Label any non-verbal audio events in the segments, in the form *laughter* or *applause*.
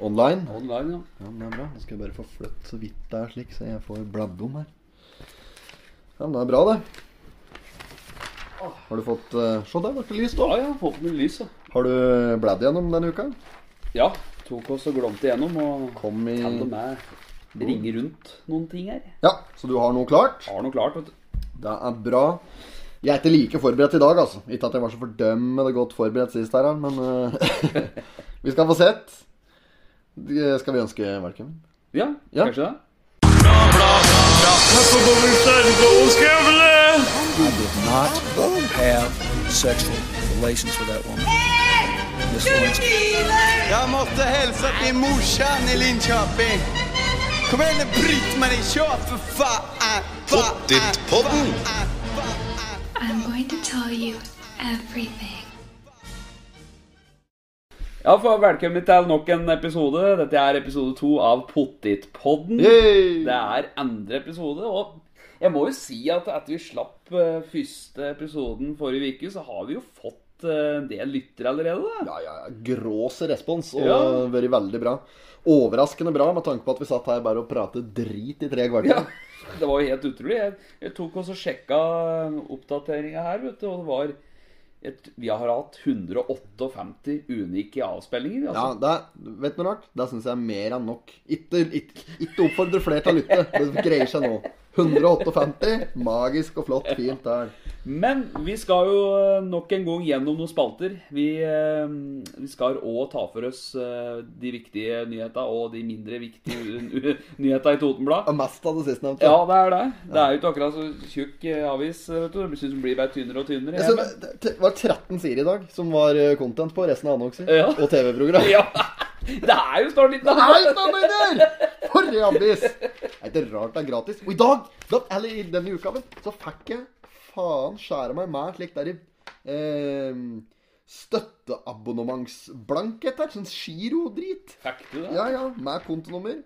online. Online, ja. Ja, men det er bra. Nå skal jeg bare få flytte så vidt det er slik, så jeg får bladd om her. Ja, men det er bra, det. Har du fått uh, Se, der ble det da. Ja, jeg ja, fått med lys, ja. Har du bladd gjennom denne uka? Ja, tok oss og glomte igjennom og Kom i hadde med ringe rundt noen ting her. Ja, så du har noe klart? Har noe klart, vet du. Det er bra. Jeg er ikke like forberedt i dag, altså. Ikke at jeg var så fordømmende godt forberedt sist her, men uh, *laughs* vi skal få sett. Det Skal vi ønske velkommen? Ja, Ja. kanskje det? not have sexual relations with that woman. Miss Lewinsky. Jag måste hälsa till morsan i Linköping. Kom igen nu Britt-Marie, kör för fan! Pottit-podden. I'm going to tell you everything. Ja, for Velkommen til nok en episode. Dette er episode to av Pottitpodden. Det er andre episode, og jeg må jo si at etter vi slapp eh, første episoden forrige uke, så har vi jo fått eh, en del lyttere allerede. da. Ja, ja, ja. Grås respons, og Ja. vært veldig bra. Overraskende bra, med tanke på at vi satt her bare og pratet drit i tre kvarter. Ja, det var jo helt utrolig. Jeg, jeg tok også sjekka oppdateringa her, vet du, og det var et, Vi har hatt 158 unike avspillinger. Ja, Altså. det, vet du noe rart? Det syns jeg er mer enn nok. Ikke oppfordre flere til å lytte. Det greier seg nå. 158. Magisk og flott. Fint der. Men vi skal jo eh, nok en gang gjennom noen spalter. Vi, eh, vi skal òg ta for oss eh, de viktige nyhetene og de mindre viktige nyhetene i Totenblad. Og mest av det sistnevnte. Ja, det er det. Det er jo ikke akkurat så tjukk avis. vet du. Det synes det blir bare tynnere og tynnere. Jeg så, det det var 13 sider i dag som var content på. Resten av annonser Ja. og TV-program. *laughs* Ja, det er jo snart litt Hei, standarder! For en avis! Det er ikke rart det er gratis. Og i dag, da, eller i denne uka, så fikk jeg faen skjære meg med slik der i eh, støtteabonnementsblankett her. Sånn girodrit. Fikk du det? Ja, ja, med kontonummer.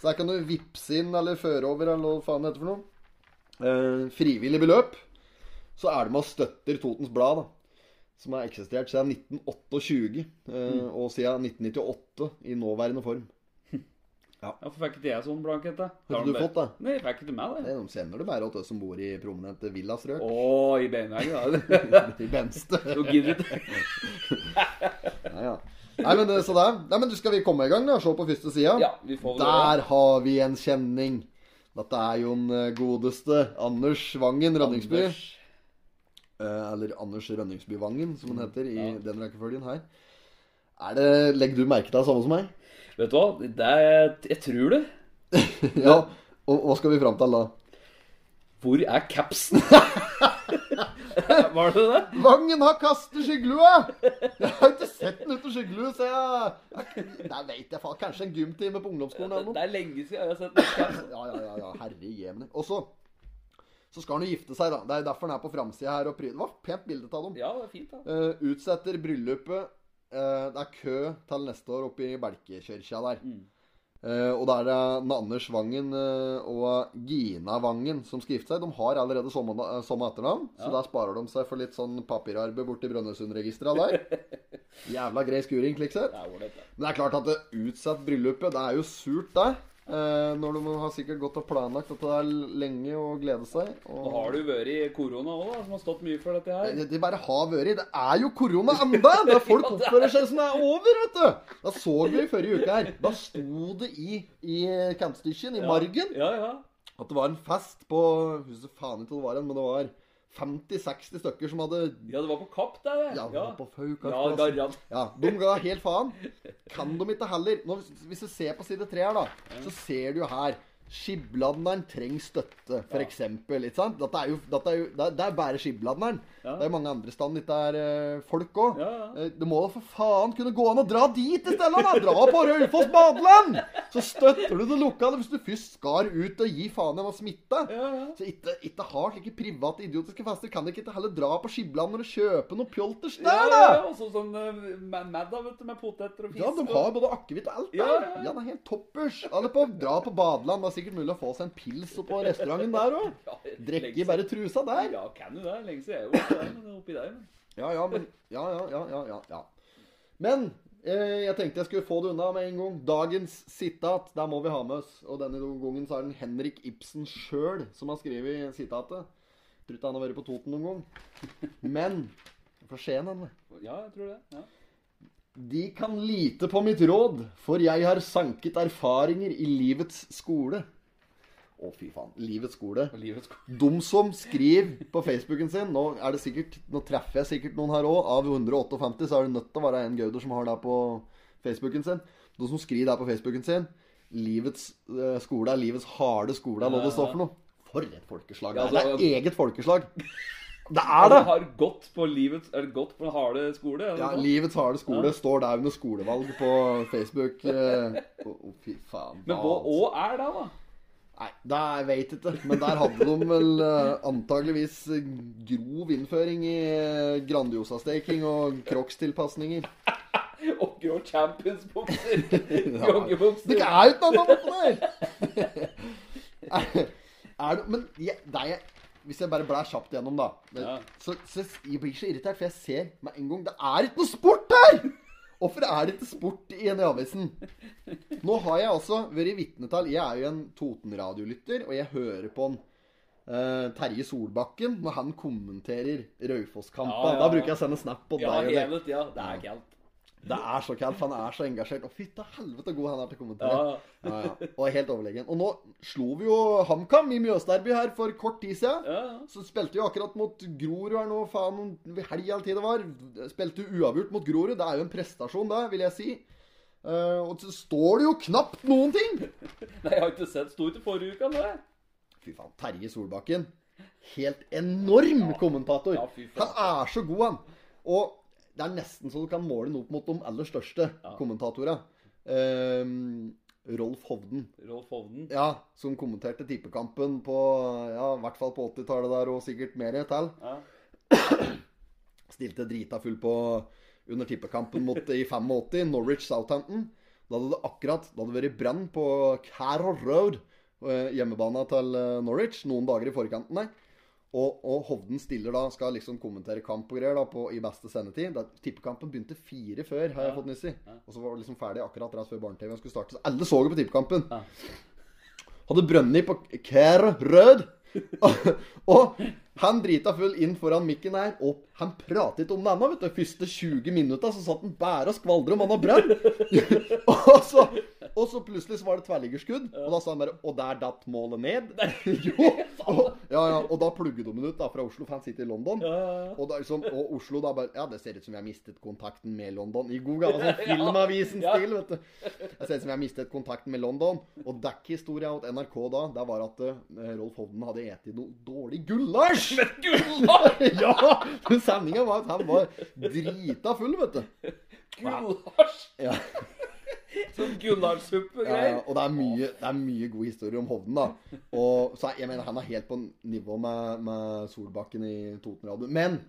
Så her kan du vippse inn eller føre over eller hva faen det heter for noe. Eh, frivillig beløp. Så er det med og støtter Totens Blad, da. Som har eksistert siden 1928. eh, Og siden 1998 i nåværende form. Hvorfor fikk ikke jeg sånn blankett? da? Har ikke du fått det? Nei, jeg fikk ikke til det. Det de sender det bare til oss som bor i prominente villastrøk. Å, i *laughs* beinveggen, da. I Benste. *laughs* Du gidder ikke. *laughs* Ja, ja. Nei, men, så det. Nei, men du, skal vi komme i gang, da? Se på første sida. Ja, vi får vel Der har vi en kjenning. Dette er jo den eh, godeste Anders Vangen Rønningsby. Anders. Eh, eller Anders Rønningsby Vangen, som han heter i Ja. den rekkefølgen her. Er det, Legger du merke til det samme som meg? Vet du hva? Det er, jeg tror det. *laughs* Ja. Og hva skal vi fram til da? Hvor er capsen? *laughs* Var det det? Vangen har kastet skyggelue! Jeg har ikke sett den uten skyggelue, så jeg, jeg Det veit jeg faen. Kanskje en gymtime på ungdomsskolen eller noe. Det er lenge siden jeg har sett den caps. Ja, ja, ja, ja. herre jemini. Og så så skal han jo gifte seg, da. Det er derfor han er på framsida her. og pry- Det var et pent bilde av dem. Ja, det er fint, da. Uh, utsetter bryllupet. Eh, det er kø til neste år oppe i Belkekirka der. Eh, og da er det Anders Vangen eh, og Gina Vangen som skal gifte seg. De har allerede samme, eh, samme etternavn, så Ja. der sparer de seg for litt sånn papirarbeid borti Brønnøysundregistra der. *laughs* Jævla grei skuring, slik sett. Men det er klart at det utsatt bryllupet, det er jo surt, det. Eh, når du har sikkert gått og planlagt dette der lenge og glede seg. Og... Nå har du vært i korona òg, som har stått mye for dette her. Det, det bare har vært Det er jo korona enda! *laughs* Der folk oppfører seg som det er over, vet du! Da så vi forrige uke her. Da sto det i, i kantstykken, i margen, Ja, ja. at det var en fest på husker faen ikke hva det var, men det var 50-60 stykker som hadde Ja, det var på Kapp, det. Ja, det var på Faukas Ja, plass. garant. Ja, de ga helt faen. Kan de ikke heller Nå, Hvis du ser på side tre her, da, så ser du jo her Skibladneren trenger støtte, for eksempel. Ikke sant? Dette er jo, dette er jo det, det er bare Skibladneren. Ja. Det er jo mange andre steder dette er eh, folk òg. Ja, ja. Det må da for faen kunne gå an å dra dit i stedet, da! Dra på Raufoss badeland! Så støtter du det lokale hvis du først skal ut og gi faen i å smitte. Ja, ja. Så ikke, ikke ha slike private idiotiske fester. Kan dere ikke heller dra på Skibladner og kjøpe noe pjolters Ja, der, ja, da? ja, så sånn uh, Madda, vet du, med poteter og fisk. Ja, de har både akevitt og alt der. Ja, Ja, ja, ja. det er helt toppers. Eller på, dra på badeland. Det er sikkert mulig å få seg en pils på restauranten der òg. *laughs* Drikke bare trusa der. Ja, kan du det? Lenge siden jeg var oppi der. Ja, ja, men Ja, ja, ja, ja, ja. ja. Men Eh, Jeg tenkte jeg skulle få det unna med en gang. Dagens sitat, der må vi ha med oss. Og denne gangen så er det Henrik Ibsen sjøl som har skrevet sitatet. Tror ikke han har vært på Toten noen gang. Men Fra Skien, han. Ja, jeg tror det. Ja. De kan lite på mitt råd, for jeg har sanket erfaringer i livets skole. Å, fy faen. Livets skole. Livets skole. *laughs* De som skriver på Facebooken sin Nå er det sikkert Nå treffer jeg sikkert noen her òg. Av 158 så er det nødt til å være en gauder som har det på Facebooken sin. De som skriver det på Facebooken sin Livets eh, skole er livets harde skole, er hva det står for noe. For et folkeslag. Ja, det er altså- eget folkeslag. Det er det! *laughs* har gått på livets Er det gått på den harde skole? Ja? Livets harde skole står der under skolevalg på Facebook. eh, Å, oh, fy faen. Men hva altså. òg er det, da? Nei, det jeg vet ikke. Men der hadde de vel eh, antageligvis grov innføring i eh, Grandiosa-steking og Crocs-tilpasninger. *laughs* Og grå champions-bukser. *laughs* Det er jo ikke noe annet der! er, er det Men jeg, det er, hvis jeg bare blær kjapt gjennom, da Ja. så, så Jeg blir så irritert, for jeg ser med en gang Det er ikke noe sport her! Hvorfor er det ikke sport i en avisen? Nå har jeg altså vært vitne til Jeg er jo en Toten-radiolytter, og jeg hører på en eh, Terje Solbakken når han kommenterer Raufoss-kampen. Ja, ja, Da bruker jeg å sende snap på Ja, deg. Hevet, det. Det er kaldt. Det er så kaldt, for han er så engasjert. Og fytte helvete god han er til å kommentere. Ja. Ja, ja. Og er helt overlegen. Og nå slo vi jo HamKam i Mjøsderby her for kort tid siden. Ja, ja. Så spilte vi akkurat mot Grorud her nå, faen, helg eller tid det var. Spilte uavgjort mot Grorud. Det er jo en prestasjon, det, vil jeg si. Uh, og så står det jo knapt noen ting! *laughs* Nei, jeg har ikke sett Sto ikke forrige uke, jeg. Fy faen, Terje Solbakken. Helt enorm kommentator. Han er så god, han. Og det er nesten så du kan måle den opp mot de aller største Ja. kommentatorene. Um, Rolf Hovden. Rolf Hovden. Ja, som kommenterte tippekampen på Ja, i hvert fall på 80-tallet der, og sikkert mer til. Ja. *clears throat* Stilte drita full på under tippekampen mot i 85, Norwich Southampton. Da hadde det akkurat Da hadde vært brann på Carroll Road, eh, hjemmebana til eh, Norwich, noen dager i forkanten der. Og, og Hovden stiller da, skal liksom kommentere kamp og greier da på, i beste sendetid. Da, tippekampen begynte fire før, har jeg fått nyss i. Og så var det liksom ferdig akkurat rett før barne-TV skulle starte. Så alle så jo på tippekampen. Ja. Hadde Brønni på Kær Rød. *laughs* og han drita full inn foran mikken her, og han pratet om det ennå. du. Første 20 minutta så satt han bare og skvaldra om han har brann. *laughs* og, så, og så plutselig så var det tverrliggerskudd, og da sa han bare Og der datt målet ned. *laughs* *laughs* jo! Og, ja, ja, og da plugget de den ut da fra Oslo, for han sitter i London. Og, da liksom, og Oslo da bare Ja, det ser ut som vi har mistet kontakten med London. I god gammel sånn Filmavisen-stil, vet du. Det ser ut som vi har mistet kontakten med London. Og dekkhistoria hos NRK da, det var at uh, Rolf Hovden hadde spist noe dårlig gulasj! Gulasj! ja! Sendinga var at han var drita full, vet du. Gulasj! Ja. Sånn gulasjsuppe-greier. Ja, og det er, mye, det er mye god historie om Hovden, da. Og, så jeg mener, Han er helt på nivå med, med Solbakken i Totenradio. Men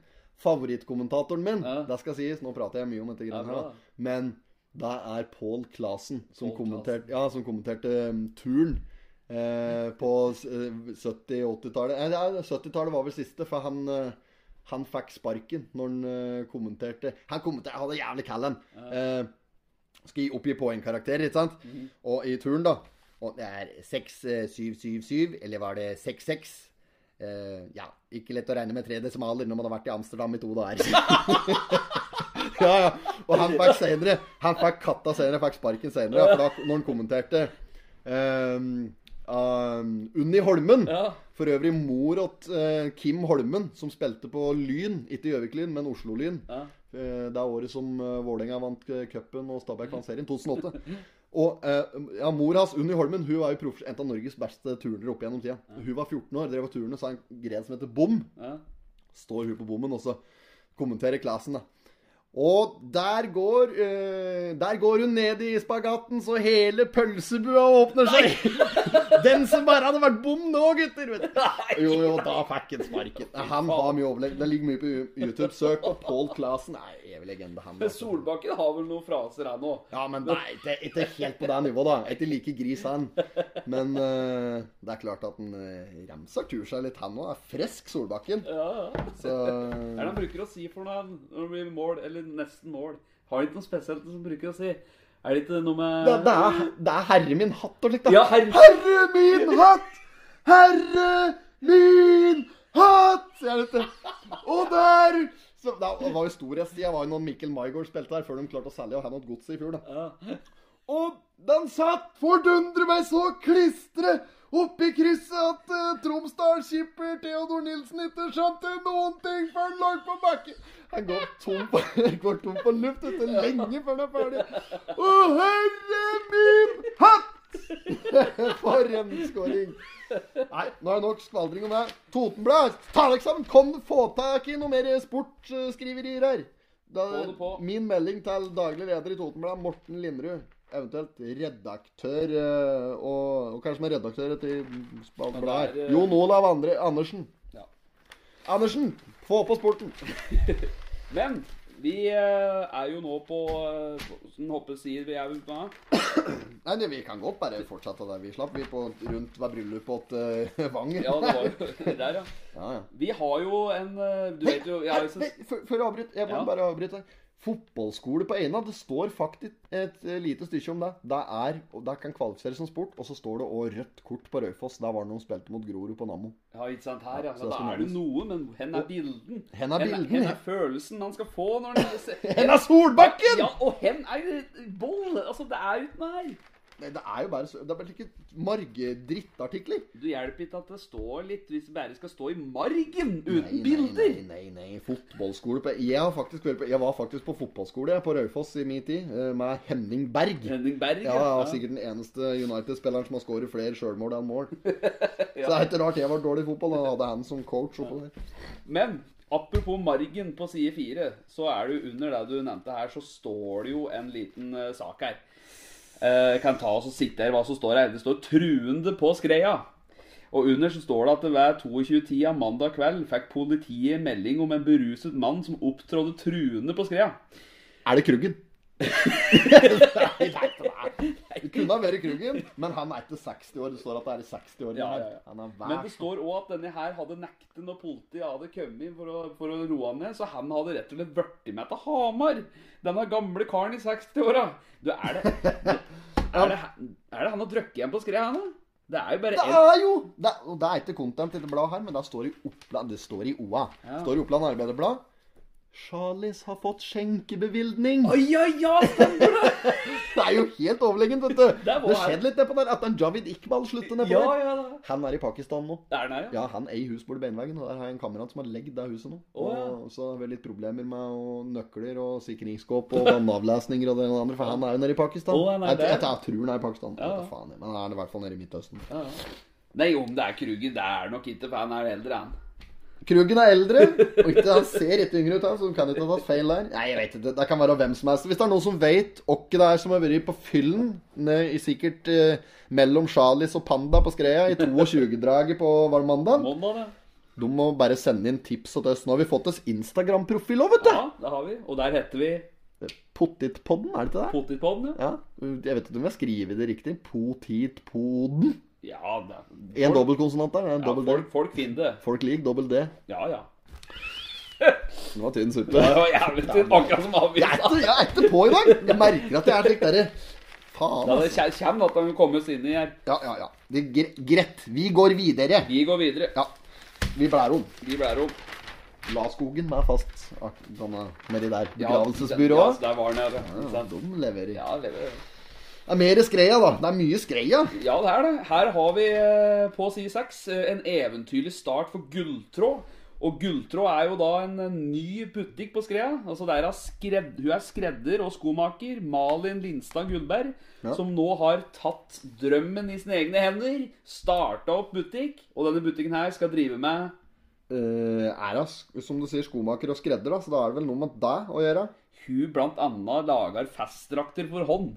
favorittkommentatoren min, Ja. det skal sies, nå prater jeg mye om dette greiene her, da. Men det er Pål Clasen som, Paul ja, som kommenterte um, turn. Eh, på eh, 70-80-tallet eh, ja, 70-tallet var vel siste, for han eh, Han fikk sparken når han eh, kommenterte Han kommenterte, han hadde jævlig callen. en. Eh, skal gi oppgi poengkarakter, ikke sant? Og i turen, da. Og det er 6-7-7-7, eller var det 6-6? Eh, ja, ikke lett å regne med tre desimaler når man har vært i Amsterdam i to dager. *laughs* ja, ja. Og han fikk senere Han fikk katta senere, fikk sparken senere, ja, for da, når han kommenterte um, um, Unni Holmen. Ja. For øvrig mor til Kim Holmen, som spilte på Lyn. Ikke Gjøvik-Lyn, men Oslo-Lyn. Ja. Uh, Det er året som uh, Vålerenga vant eh, cupen og Stabæk vant serien. 2008. *laughs* Og eh, ja, mor hans, Unni Holmen, hun var jo en av Norges beste turnere opp gjennom tida. Hun var 14 år, drev og turnet, så en gren som heter Bom. Ja. Står hun på bommen, og så kommenterer klassen, da. Og der går uh, Der går hun ned i spagaten så hele pølsebua åpner seg. *laughs* Den som bare hadde vært bom nå, gutter! Jo, jo, da fikk han sparken. Han har mye overlegg. Det ligger mye på YouTube. Søk på Paul Clasen. Nei, evig legende, han. Men altså. Solbakken har vel noen fraser, han òg. Ja, men det er ikke, helt på det nivået, da. Ikke like gris, han. Men uh, det er klart at han uh, remser tur seg litt, han òg. Er frisk, Solbakken. Ja, ja. Så er det han bruker å si for noe når det blir mål, eller nesten mål? Har ikke noe spesielt som bruker å si. Er det ikke noe med Det, det, er, det er herre min hatt og slikt, da. Ja, herre- herre min hatt! Herre min hatt! Og der så, Det var jo storhetstid. Jeg var jo noen Mikkel Maigård spilte der, før de klarte å selge og ha noe gods i fjor. da. Og den satt fordundre meg så klistre oppi krysset at uh, Tromsdal-skipper Theodor Nilsen ikke skjønte noen ting før han lå på bakken. Han går tom på, *laughs* går tom på luft etter lenge før han er ferdig. Å, herre min hatt! *laughs* For en skåring. Nei, nå er det nok skvaldring om det. Totenblad, ta deg sammen! Kom, få tak i noe mer sportsskriverier her. Da, min melding til daglig leder i Totenblad, Morten Linderud. Eventuelt redaktør og, og, og kanskje med redaktør etter bladet her. det er, eh, Jon Olav Andre Andersen. Ja. Andersen, få på sporten! *laughs* Men vi eh, er jo nå på eh, Som Hoppe sier, vi er ute nå? *coughs* Nei, det, Vi kan godt bare fortsette der vi slapp. Vi er på rundt hver bryllup åt uh, Vanger. Ja, det var jo *laughs* der, ja. ja, ja. Vi har jo en eh, Du Hei, vet jo jeg hei, hei, før, før jeg avbryter, jeg må Ja. bare avbryte. Fotballskole på Eina. Det står faktisk et eh, lite stykke om det. Det er, det kan kvalifiseres som sport. Og så står det òg rødt kort på Raufoss. Der var det noen spilte mot Grorud på Nammo. Ja, ikke sant her, ja. Så da er det noe, men hen er bilden? Hen er bilden, Hen ja. er følelsen han skal få når han *laughs* Hen er Solbakken! Ja, og hen er boll! Altså, det er uten her. Nei, det er jo bare Det er bare ikke margedrittartikler. Du hjelper ikke at det står litt hvis det bare skal stå i margen uten Nei, bilder. Nei, nei, nei, nei. Fotballskole på Jeg, har faktisk på, jeg var faktisk på fotballskole jeg, på Raufoss i min tid, eh, med Henning Berg. Henning Berg. Ja, er sikkert den eneste United-spilleren som har skåret flere sjølmål enn mål. *laughs* Så det er ikke rart jeg var dårlig i fotball. Da hadde han som coach oppå der. Men apropos margen på side fire, så er det jo under det du nevnte her, så står det jo en liten eh, sak her. Eh, kan ta oss og sitte her hva som står her. Det står 'truende på skreia'. Og under så står det at ved 22-tida mandag kveld fikk politiet melding om en beruset mann som opptrådte truende på skreia. Er det Kruggen? *laughs* nei, nei, nei. Det kunne ha vært Krugen, men han er ikke 60 år. Det står at det er i 60 år. Ja, ja, ja. Men det står òg at denne her hadde nektet når politiet hadde kommet for å, for å roe han ned, så han hadde rett og slett blitt med til Hamar. Denne gamle karen i 60-åra. Du, er det Er det, er det han har drukket igjen på skredet, han? Det er jo bare Det er jo det, er- det er ikke content i det bladet her, men det står i Oppland Det står i OA. Ja. står i Oppland Arbeiderblad. Charlies har fått skjenkebevilgning. Oi, ja, ja, stemmer det! *laughs* Det er jo helt overlegent, vet du. Det Det, skjedde litt nedpå der. At den Javid Iqbal slutter nedpå Ja, der. ja, ja. Han er i Pakistan nå. Det er den her, ja. Ja, han eier hus borti Beinveggen, og der har jeg en kamerat som har legd det huset nå. Oh, ja. Og så har vi litt problemer med og nøkler og sikringsskåp og vannavlesninger og det og det andre, for han er jo nede i Pakistan. Oh, nei, jeg, jeg, jeg tror han er i Pakistan. Ja. Faen, men han er i hvert fall nede i Midtøsten. ja. ja. Nei, om det er Kruger, det er nok ikke, for han er eldre, han. Kruggen er eldre, og ikke, han ser ikke yngre ut, han, så han kan ikke ha tatt feil der. Nei, jeg vet ikke, Det kan være hvem som helst. Hvis det er noen som vet hvem det er som har vært på fyllen, ned sikkert eh, mellom Charlies og Panda på Skreia i 22-draget på var mandag, de må bare sende inn tips til oss. Nå har vi fått oss Instagram-profil òg, vet du. Ja, det har vi. Og der heter vi Pottitpodden, er det ikke det? Potetpodden, ja. Ja, Jeg vet ikke om jeg skriver det riktig. Potitpoden. Ja, det En dobbeltkonsonant der. En ja, dobbel D. folk, folk finner det. Folk liker dobbel D. Ja, ja. Det var tynn suppe. *laughs* Det var jævlig tynt, akkurat som Jeg er avisa. jeg er ikke på i dag. Jeg merker at jeg er slik derre Faen, Ja, det altså. kommer at de kommer oss inn i her. Ja, ja, ja. Det er gre greit. Vi går videre. Vi går videre. Ja. Vi blærer om. Vi blær om. Laskogen med fast nedi der. Begravelsesbyrået. Begravelsesbyrå. Ja, der var den, ja. Ja, de leverer. Ja, lever. Det er mer skreia, da. Det er mye skreia. ja, det er det. Her har vi eh, på side 6 en eventyrlig start for Gulltråd. Og Gulltråd er jo da en eh, ny butikk på Skrea. Altså der er skred, Hun er skredder og skomaker, Malin Lindstad Gullberg, Ja. som nå har tatt drømmen i sine egne hender. Starta opp butikk, og denne butikken her skal drive med uh, er hun, som du sier, skomaker og skredder, da, så da er det vel noe med deg å gjøre? Hun blant annet lager festdrakter for hånd.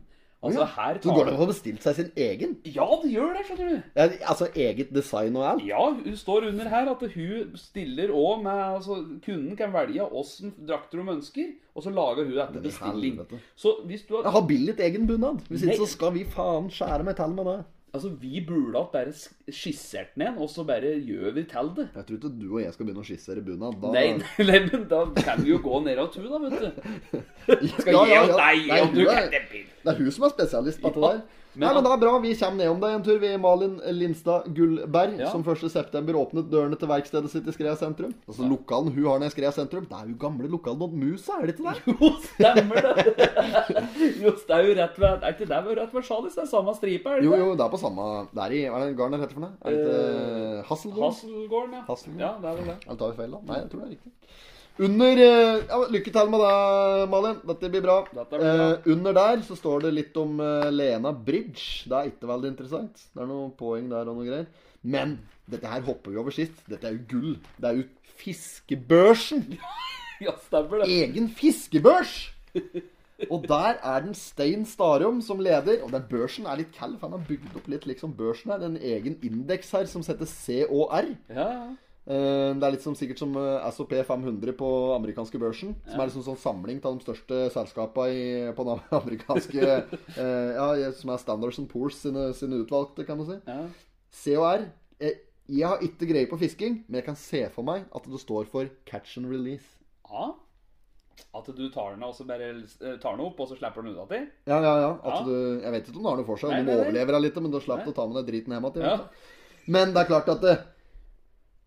Altså Ja. her Så går det an å få bestilt seg sin egen? Ja, det gjør det, skjønner du. Ja, altså eget design og alt? Ja, hun står under her at hun stiller òg med altså, Kunden kan velge åssen drakter hun ønsker, og så lager hun etter bestilling. Så hvis du Jeg har billig billig egen bunad. Hvis ikke så skal vi faen skjære meg til med det. Altså, vi burde hatt bare skissert den igjen, og så bare gjør vi til det. Jeg tror ikke du og jeg skal begynne å skissere bunad. Da... Nei, *laughs* nei, men da kan vi jo gå ned av tur, da, vet du. *laughs* Skal Ja, ja, ja. deg, Nei, du er- det er hun som er spesialist på dette Ja, der. men Nei, men det er bra. Vi kommer nedom deg en tur, vi. Malin Lindstad Gullberg, Ja. som 1.9. åpnet dørene til verkstedet sitt i Skrea sentrum. Altså Lokalen hun har nede i Skrea sentrum, det er jo gamle lokal.musa, er det ikke det? *laughs* Jo, stemmer det. Jo, det er jo rett ved Er ikke det rett ved Sjalis? Det er samme stripe, er det Jo, ikke? jo, det er på samme Det er i Hva det for noe? Er det ikke Hasselgård? Hasselgården, ja. Hasselgården. Ja, det er vel det. Eller tar vi feil, da? Nei, jeg tror det er riktig. Under eh, ja, Lykke til med det, Malin. Dette blir bra. Dette blir bra. Eh, under der så står det litt om uh, Lena Bridge. Det er ikke veldig interessant. Det er noen poeng der og noe greier. Men dette her hopper vi over sist. Dette er jo gull. Det er jo fiskebørsen. *laughs* Ja, stemmer det. Egen fiskebørs! *laughs* Og der er den Stein Starum som leder. Og den børsen er litt kald, for han har bygd opp litt liksom børsen her. En egen indeks her som heter COR. Ja, ja. Eh, Det er litt som, sikkert som eh, SOP 500 på amerikanske børsen. Som er liksom sånn samling av de største selskapene i, på den *laughs* amerikanske eh, Ja, som er Standards and Poors sine, sine utvalgte, kan du si. ja. COR eh, Jeg har ikke greie på fisking, men jeg kan se for meg at det står for catch and release. ja. At du tar den, og så bare eh, tar den opp, og så slipper den unna til? Ja, ja, ja. At Ja. Du, jeg vet ikke om du har noe for seg. Nei, Du nei, overlever deg litt, men du slapp Nei. å ta med deg driten hjem igjen. Ja. Men det er klart at det,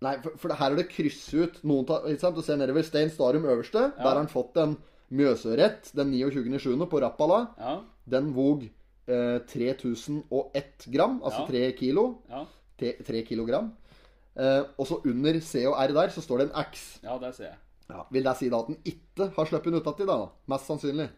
Nei, for, for her er det krysset ut noen ta, ikke sant? Du ser nedover Stein Starum øverste. Der har han fått en Mjøsørett den 29.7. på Rappala. Ja. Den vog eh, 3001 gram, altså Ja. 3 kilo. Ja, 3 kilogram. Eh, og så under C og R der så står det en X. ja det ser jeg. Ja. Vil det si da at den ikke har sluppet den utati, da? Mest sannsynlig.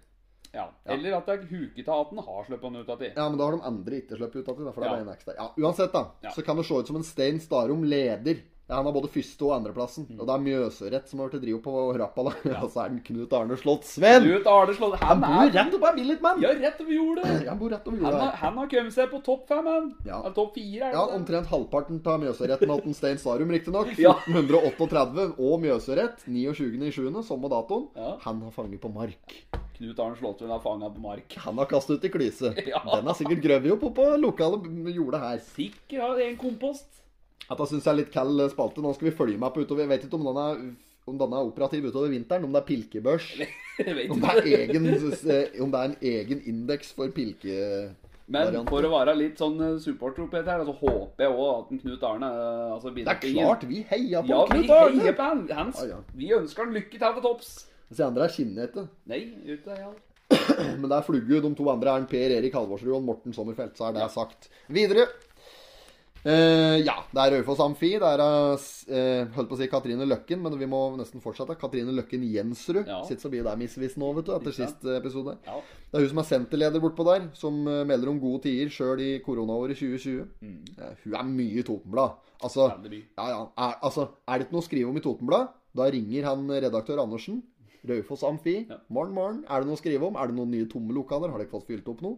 Ja. Eller at det er huket av at den har sluppet den ut av. Ja, men da har de andre ikke sluppet utati, Ja. Ja, uansett, da, så kan det se ut som en Stein Starom leder. Ja, Han har både første- og andreplassen. Mm. Og det er Mjøsørett som har vært drive på Rappala. *laughs* og så er den Knut Arne Slottsveen. Knut Arne Slått Han Han bor er rett oppe av Billit-mann! Ja, rett over jordet. *clears throat* Han bor rett over Han har, her. han har kommet seg på topp fem, han. Ja. Eller topp fire, er det Ja, omtrent halvparten av Mjøsøretten til Stein Starum, riktignok. *laughs* Ja. 1438 og Mjøsørett 29.7., samme datoen. Ja. Han har fanget på mark. Knut Arne Slåttun er fanga på mark. Han har kastet ut i klyse. *laughs* Ja. Den er sikkert grøvet opp på lokale jordet her. Sikker har en kompost. At jeg syns det er litt kald spalte. Nå skal vi følge med på utover. Jeg vet ikke om den er, om den er operativ utover vinteren. Om det er pilkebørs. *laughs* Om det er, egen, om det er en egen indeks for pilke... Men for å være litt sånn eh, supporter oppi dette så håper jeg òg at Knut Arne eh, altså Det er klart vi heier på Ja, Knut Arne! heier på han. hans. Ah, ja. Vi ønsker han lykke til til topps. De andre er skinnete. Nei, ute jeg. *clears throat* Men det er flugge. De to andre er en Per Erik Halvorsrud og Morten Sommerfelt. Så er det sagt. Videre. Eh, ja, det er Raufoss Amfi. Det er uh, holdt på å si Katrine Løkken, men vi må nesten fortsette. Katrine Løkken Jensrud. Ja. Sitter så mye der misvis nå, vet du, etter Ikke sist episode. Ja. Det er hun som er senterleder bortpå der, som eh, melder om gode tider sjøl i koronaåret 2020. Eh, hun er mye i Totenblad. Altså, Mm. Ja, ja, er, altså, er det ikke noe å skrive om i Totenblad, da ringer han redaktør Andersen. Raufoss Amfi. Morgen, morgen. Er det noe å skrive om? Er det noen nye tomme lokaler? Har dere fått fylt opp noe?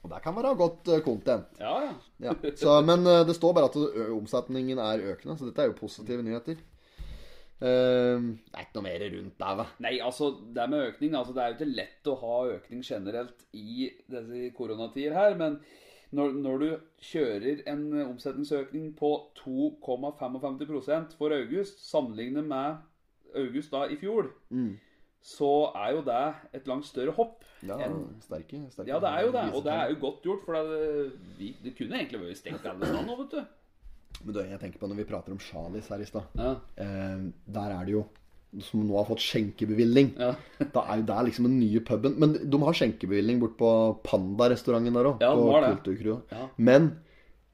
Og det kan være godt eh, content. Ja, ja. Ja. Så, men eh, det står bare at omsetningen er økende, så dette er jo positive nyheter. Uh, det er ikke noe mer rundt der, hva? Nei, altså, det med økning altså, Det er jo ikke lett å ha økning generelt i disse koronatider her, men når, når du kjører en omsetningsøkning på 2,55% for august, sammenlignet med august da i fjor, så er jo det et langt større hopp. Ja, enn- sterke, sterke ja, det er jo det, og det er jo godt gjort, for det, vi, det kunne egentlig vært stengt alle steder nå, vet du. Men du, jeg tenker på når vi prater om Charlies her i stad. Ja, Eh, der er det jo Som nå har fått skjenkebevilling. ja. *laughs* Da er jo det liksom den nye puben. Men de har skjenkebevilling bort på Panda-restauranten der òg. Ja. Men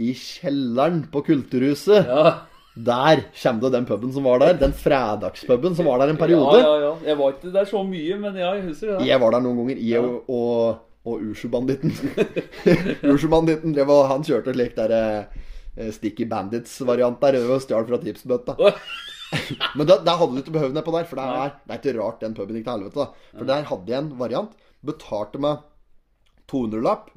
i kjelleren på Kulturhuset, ja. Der kommer det den puben som var der. Den fredagspuben som var der en periode. Ja, ja, ja. Jeg var ikke der så mye, men ja, jeg husker det. Jeg var der noen ganger, jeg og, og, og Ushu-banditten. *laughs* Ushu-banditten drev og han kjørte slik der eh, Sticky Bandits-variant der og stjal fra tipsbøtta. *laughs* Men det der hadde du ikke behøvd nedpå der, for det er, det er ikke rart den puben gikk til helvete. da For der hadde jeg en variant. Betalte meg 200-lapp.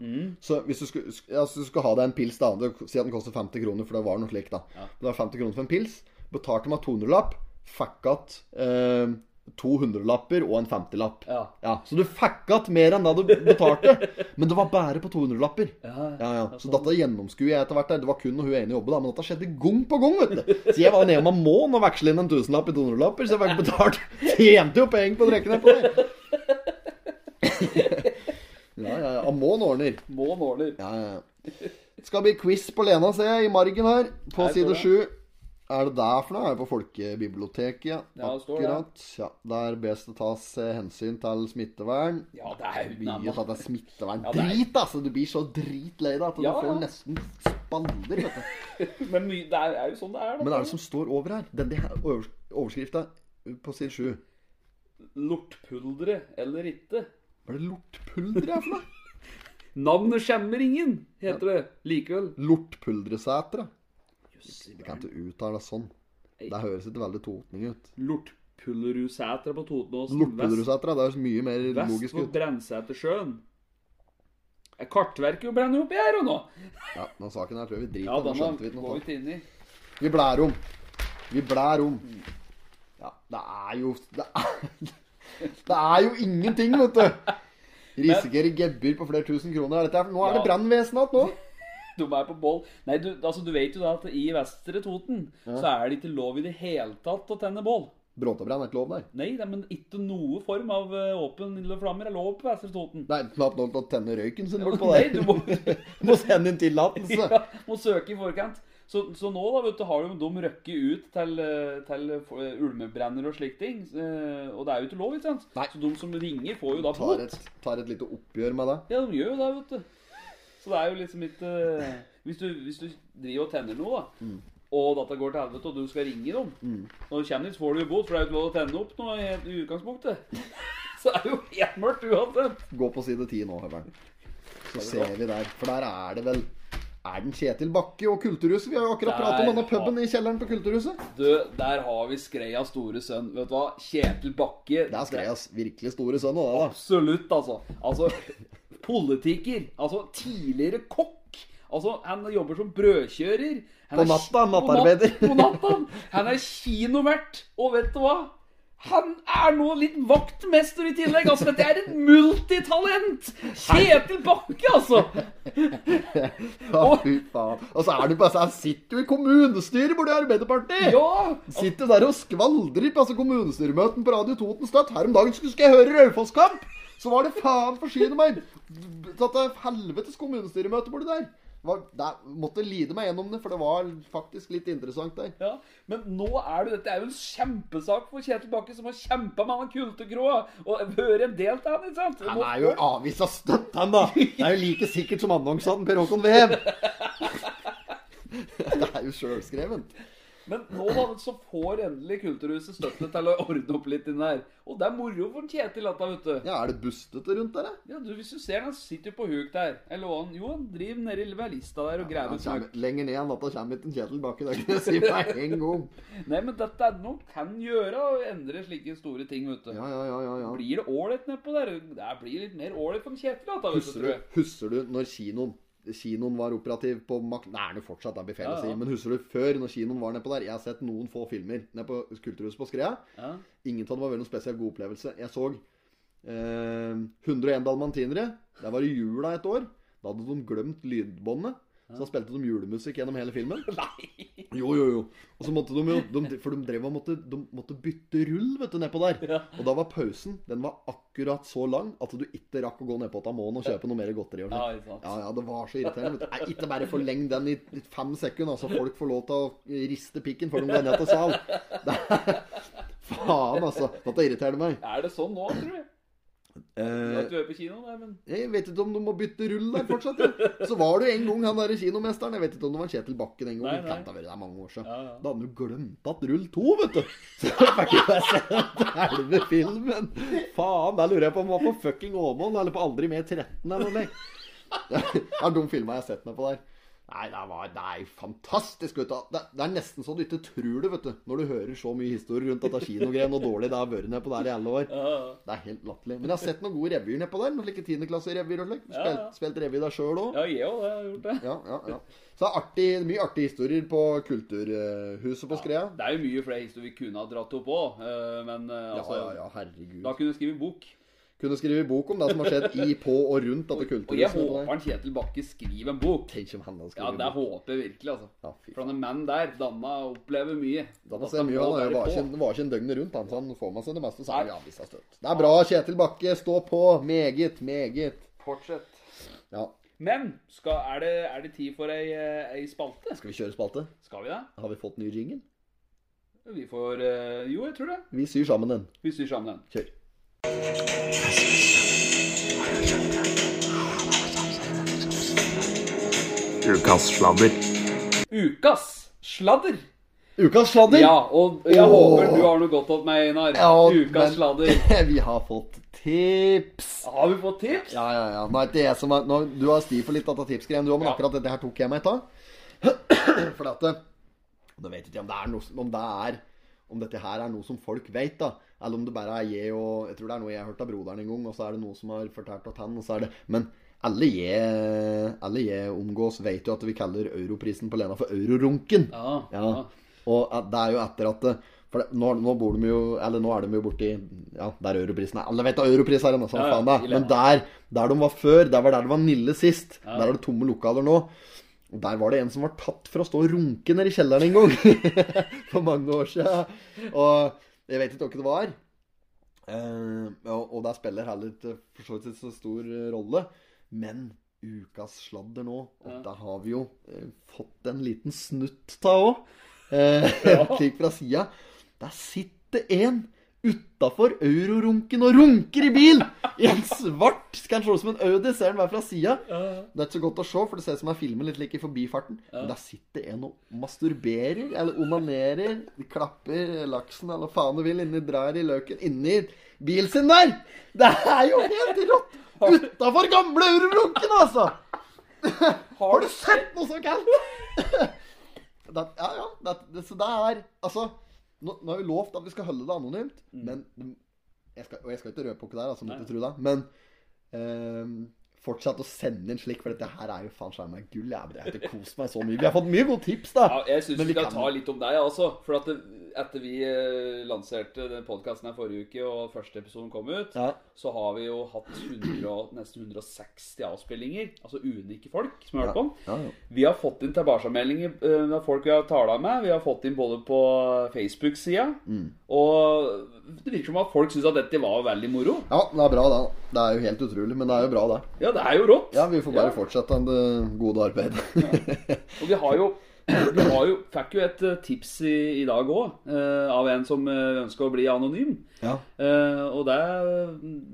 Så hvis du skulle, ja, så du skulle ha deg en pils, da Si at den koster 50 kroner, for det var noe slikt, da. Det var 50 kroner for en pils. Betalte meg 200-lapp. Fikk igjen eh, to hundrelapper og en femtilapp. Ja. Ja, Så du fikk igjen mer enn det du betalte. *laughs* Men det var bare på 200-lapper. Ja, Ja, ja. Så dette gjennomskuer jeg etter hvert. Det var kun når hun ene jobba, da. Men dette skjedde gang på gang, vet du. Så jeg var nede om en måned og veksle inn en tusenlapp i 200-lapper, så jeg fikk betalt. *laughs* Tjente jo penger på å trekke ned på det. *laughs* Ja, ja, ja. Amon ordner. Mån ordner. Ja, ja. ja. Skal bli quiz på Lena, ser jeg, i margen her. På Nei, side det. sju. Er det der for noe? Er det på Folkebiblioteket? Ja, Ja, det står det. akkurat. Ja, Der bes det tas eh, hensyn til smittevern. Ja, det er jo Mye at det er smittevern. Ja, det er- Drit, altså! Du blir så dritlei deg at du får nesten spander. vet du. *laughs* Men my, det er, jo sånn det er, da. Men det er det som står over her? Denne her overskrifta på side sju. Lortpuldre eller ikke? Hva er det lortpulver er for noe? *laughs* Navnet skjemmer ingen, heter det likevel. Lortpuldresætre. Det kan ikke uttale det sånn. Det høres ikke veldig totning ut. Lortpullerudsetra på Totenåsen. Vest, det er mye mer vest logisk for ut. Brennsetersjøen. Kartverket brenner jo brenner i her og nå? Ja, den saken her tror jeg vi driter ja, denne skjønte vi ikke noe. i. Vi blær om. Vi blær om. Ja, det er jo Det er, det er jo ingenting, vet du. Risikerer gebyr på flere tusen kroner. Er dette, nå er det Ja. brannvesenet igjen, nå. *laughs* De er på boll. Nei, du, altså, du vet jo da at i Vestre Toten så er det ikke lov i det hele tatt å tenne bål. Bråtebrann er ikke lov der. Nei, det, men ikke noe form av eh, åpen flammer er lov på Vestre Toten. Er knapt nok til å tenne røyken sin *laughs* bortpå Nei, der. du må, *laughs* må sende inn tillatelse. ja, må søke i forkant. Så, så nå da, vet du, har jo de røkket ut til, eh, til eh, ulmebrenner og slike ting. eh, Og det er jo ikke lov, ikke sant? Nei. Så de som ringer, får jo da Tar bot. et, tar et lite oppgjør med det. Ja, de gjør jo det, vet du. Så det er jo liksom ikke eh, Hvis du, hvis du driver og tenner noe, da, Mm. og dette går til helvete, og du skal ringe dem Når du kommer dit, får du bot, for det er jo ikke lov å tenne opp noe i, i utgangspunktet. *laughs* Så det er jo helt mørkt uansett. Gå på side ti nå, Høveren. Så ser vi der. For der er det vel Er den Kjetil Bakke og Kulturhuset? Vi har jo akkurat Der pratet om denne puben i kjelleren på Kulturhuset. Du, der har vi Skreias store sønn. Vet du hva? Kjetil Bakke. Det er Skreias virkelig store sønn. òg, da. Absolutt, altså. Altså, politiker. Altså, tidligere kokk. Altså, han jobber som brødkjører. Han På natta, nattarbeider. På natta. Han er kinovert. Og vet du hva? Han er nå litt vaktmester i tillegg. Altså, dette er et multitalent! Kjetil Bakke, altså. *laughs* Ja, fy faen. Og så er du på Han sitter jo i kommunestyret borti Arbeiderpartiet! Ja! Sitter der og skvaldrer på altså, kommunestyremøten på Radio Toten Støtt. Her om dagen skulle jeg høre Raufoss-kamp! Så var det faen forsyne meg! Dette helvetes kommunestyremøte borti der. Var, der. Måtte lide meg gjennom det, for det var faktisk litt interessant der. Ja, Men nå er det, dette er jo en kjempesak for Kjetil Bakke, som har kjempa med han kultegrå. Og vært en del av han, ikke sant? Han er jo avisa støtt, han da. Det er jo like sikkert som annonsene Per Håkon Vev. *laughs* Det er jo sjølskrevent. Men nå da, så får endelig Kulturhuset støtte til å ordne opp litt inn der. Og det er moro for Kjetil, dette, vet du. Ja, er det bustete rundt der, da? Ja, du, Hvis du ser han sitter på huk der. Eller han Jo, han driver nedi ved lista der og graver Han ut huk. lenger ned enn dette kommer ikke Kjetil Bakke. Det kan jeg si meg *laughs* en gang. Nei, men dette er noe kan gjøre å endre slike store ting, vet du. Ja, ja, ja, ja, ja. Blir det ålreit nedpå der? Det blir litt mer ålreit for Kjetil, dette, vet du, Husker du, husker du når kinoen Kinoen var operativ på Mac... Det er jo fortsatt, det blir feil Ja, ja. Men husker du før, når kinoen var nedpå der? Jeg har sett noen få filmer nede på Kulturhuset på Skrea. Ja. Ingen av dem var vel noen spesielt god opplevelse. Jeg så eh, 101 dalmantinere. Der var det jula et år. Da hadde de glemt lydbåndet. Så da spilte de julemusikk gjennom hele filmen. *laughs* Nei. Jo, jo, jo. Og så måtte de jo de, For de drev og måtte, de måtte bytte rull, vet du, nedpå der. Ja. Og da var pausen Den var akkurat så lang at du ikke rakk å gå ned på Tamon og kjøpe noe mer godteri. Og Ja, ja, ja, det var så irriterende. vet du. Ikke bare forleng den i fem sekunder, så Folk får lov til å riste pikken før de går ned til sal. *laughs* Det faen, altså. Dette irriterer meg. Er det sånn nå, tror du? At du er på kino? Nei, men jeg vet ikke om du må bytte rull der fortsatt. Ja. Så var du en gang han derre kinomesteren. Jeg vet ikke om det var Kjetil Bakken en gang. Nei, nei. Det kan mange år siden. Ja, ja. Da hadde jo glemt at rull to, vet du. *laughs* Så jeg fikk jo bare se halve filmen. Faen, der lurer jeg på om han var på fucking Åmål eller på Aldri mer 13 eller noe. Det er de filma jeg har sett meg på der. Nei, det, var, det er fantastisk. Du. Det, det er nesten så du ikke tror det, vet du. Når du hører så mye historier rundt dette kinogreiene, og dårlig det har vært nedpå der i alle år. Det er helt latterlig. Men jeg har sett noen gode revyer nedpå der. Noen slike tiendeklasserevyer og slik. Ja, Spilt, ja. spilt revy der sjøl òg. Ja, jeg òg har gjort det. Ja, ja, ja. Så det er artig, mye artige historier på Kulturhuset på Skrea. Det er jo mye flere historier vi kunne ha dratt opp òg, men eh, Ja, altså ja, ja, herregud. Da kunne du skrive bok. Kunne skrive bok om det som har skjedd i, på og rundt dette Og jeg håper han Kjetil Bakke skriver en bok. Tenk om han skriver Ja, det bok. håper jeg virkelig, altså. Ja, fy For han er mann der. Danna opplever mye. Danna ser mye, han er var ikke, var ikke en døgnet rundt, han, så han får med seg det meste. Så det Nei. avvist støtt. Det er bra, Kjetil Bakke. Stå på. Meget, meget. Fortsett. Ja. Men skal, er, det, er det tid for ei, eh, ei spalte? Skal vi kjøre spalte? Skal vi det? Har vi fått ny jingle? Vi får eh, Jo, jeg tror det. Vi syr sammen den. Vi syr sammen den. Kjør. Ukas sladder. Ukas sladder. Ukas sladder! Ja, og jeg Åh. håper du har noe godt opp meg, Einar. Ja, Ukas men- sladder. *laughs* vi har fått tips. Har vi fått tips? Ja, ja, ja. Nå er det som er, nå, du har sti for litt av tipsgreiene, du òg, men Ja. akkurat dette her tok jeg meg av. *clears throat* For at Nå vet jeg ikke om det er noe Om det er Om dette her er noe som folk vet, da. Eller om det bare er jeg og Jeg tror det er noe jeg har hørt av broderen en gang, og så er det noe som har fortalt at han, og så er det Men alle jeg, alle jeg omgås, vet jo at vi kaller europrisen på Lena for Eurorunken. Ja, Ja. ja. Og det er jo etter at For det, nå, nå bor de jo Eller nå er de jo borti Ja, der europrisen er. Alle vet hva europris er, sånn Ja, faen. Men der, der de var før, der var der det var Nille sist. Der er det tomme lokaler nå. Og der var det en som var tatt for å stå og runke nede i kjelleren en gang. *laughs* For mange år siden. Og jeg vet ikke hva det var. Eh, og, og der spiller heller ikke for så vidt så stor eh, rolle. Men ukas sladder nå, og der har vi jo eh, fått en liten snutt av òg. *laughs* Eh, Slik *laughs* fra sida. Der sitter en utafor eurorunken og runker i bil! I en svart Skal se ut som en Audi, ser den hver fra sida. Det er ikke så godt å se, for det ser ut som jeg filmer litt like i forbifarten. Men der sitter en og masturberer, eller onanerer, klapper laksen, eller faen du vil, inni drar i løken, inni bilen sin der! Det er jo helt rått! Utafor gamle eurorunken, altså! Har du sett noe så kaldt? *laughs* ja, ja. Det, så det er Altså, nå, nå har vi lovt at vi skal holde det anonymt, men jeg skal, Og jeg skal ikke røpe hva det er, altså, måtte tro det. Men ehm, fortsett å sende inn slik, for dette her er jo faen skjerm meg gull. Jeg, har ikke kost meg så mye. Vi har fått mye gode tips, da. Ja, jeg syns vi vi skal kan- ta litt om deg, altså. For at det, etter vi eh, lanserte den podkasten her forrige uke, og første episoden kom ut, Ja. så har vi jo hatt 100, nesten 160 avspillinger. Altså unike folk som har hørt på den. Ja, ja. Vi har fått inn tilbakemeldinger eh, av folk vi har tala med. Vi har fått inn både på Facebook-sida, Mm. og det virker som at folk syns at dette var veldig moro. ja, det er bra, det. Det er jo helt utrolig, men det er jo bra, det. Ja, det er jo rått. Ja, vi får bare fortsette det gode arbeidet. Og vi har jo *laughs* har jo, fikk jo et eh, tips i, i dag òg, av en som eh, ønsker å bli anonym. ja. Eh, og det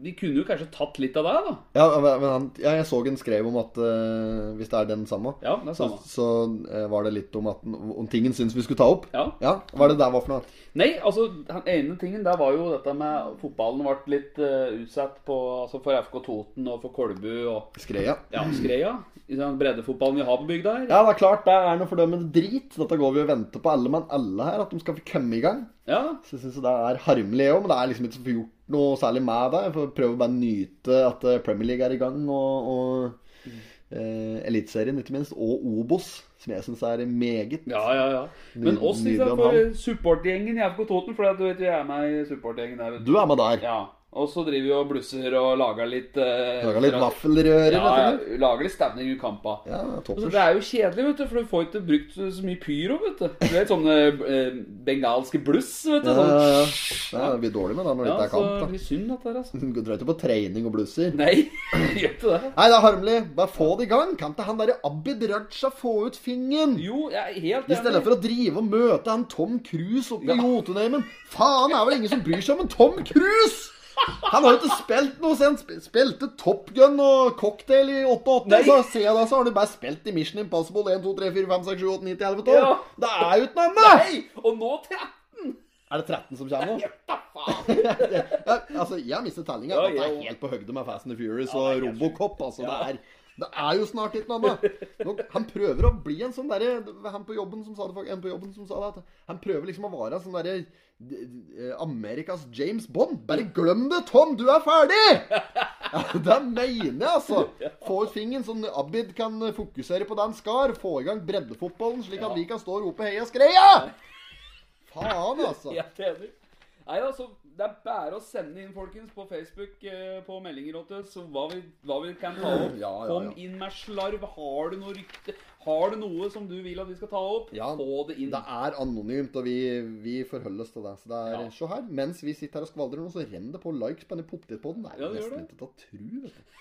Vi kunne jo kanskje tatt litt av det, da. Ja, men han, ja, jeg så en skrev om at eh, hvis det er den samme, Ja, det er så, så eh, var det litt om, at, om tingen syns vi skulle ta opp. Ja. Ja, Hva er det der var for noe? Nei, altså, den ene tingen der var jo dette med Fotballen ble litt uh, utsatt på, altså for FK Toten og for Kolbu og Skreia? ja, Skreia. Breddefotballen vi har på bygda her. Ja, det er klart, det er noe fordømmende drit. Dette går vi og venter på alle mann alle her, at de skal få komme i gang. Ja, Så jeg synes det er harmelig òg, men det er liksom ikke så gjort noe særlig med det. Jeg får prøve å bare nyte at eh, Premier League er i gang, og, og eh, Eliteserien ikke minst, og Obos, som jeg syns er meget. ja, ja. ja. Men oss, liksom, om for supportgjengen i FK Toten, for du vet vi er med i supportgjengen der. Du er med der. Ja. Og så driver vi og blusser og lager litt eh, Lager litt vaffelrører. Ja, vet ja, du. lager litt stemning i kampa. Ja, Altså, det er jo kjedelig, vet du, for du får ikke brukt så mye pyro, vet du. Du vet sånne eh, bengalske bluss, vet du. Ja, Sånn. ja, ja. ja, det blir dårlig med det når det Ja, ikke er så blir synd at det er, altså. Du drar ikke på trening og blusser. Nei, *laughs* gjør ikke det. Nei, det er harmelig. Bare få det i gang. Kan ikke han derre Abid Raja få ut fingeren? Jo, jeg er helt I stedet for å drive og møte han Tom Cruise oppe i Jotunheimen. Faen, er vel ingen som bryr seg om en Tom Cruise! Han har jo ikke spilt noe siden han spilte Top Gun og Cocktail i 88. Nei. Så ser jeg da, så har han bare spilt i Mission Impossible 1, 2, 3, 4, 5, 6, 7, 8, 9, 10, 11, 12. Ja. Det er jo ikke noe annet! Og nå 13! Er det 13 som kommer nå? *laughs* Ja, altså, jeg har mistet tellinga. Ja, Dette er helt på høgde med Fast and the Furious og Robocop. Altså, det er Det er jo snart ikke noe annet. Han prøver å bli en sånn derre Han på jobben som sa det, en på jobben som sa det, han prøver liksom å være sånn derre eh, Amerikas James Bond. Bare glem det, Tom! Du er ferdig! Ja, det mener jeg, altså. Få ut fingeren, sånn Abid kan fokusere på det han skal. Få i gang breddefotballen, slik at vi kan stå og rope 'Heia Skreia'! Faen, altså. Jeg enig. Nei, altså, Det er bare å sende inn, folkens, på Facebook eh, på meldinger så hva vi, hva vi kan ta opp. Ja, ja, Kom inn med slarv. Har du noe rykte? Har du noe som du vil at vi skal ta opp? Få det inn. Det er anonymt, og vi, vi forholder oss til det. Så det er. Se her, mens vi sitter her og skvaldrer nå, så renner det på likes på denne potetpodden. Det er det nesten ikke til å tru, vet du.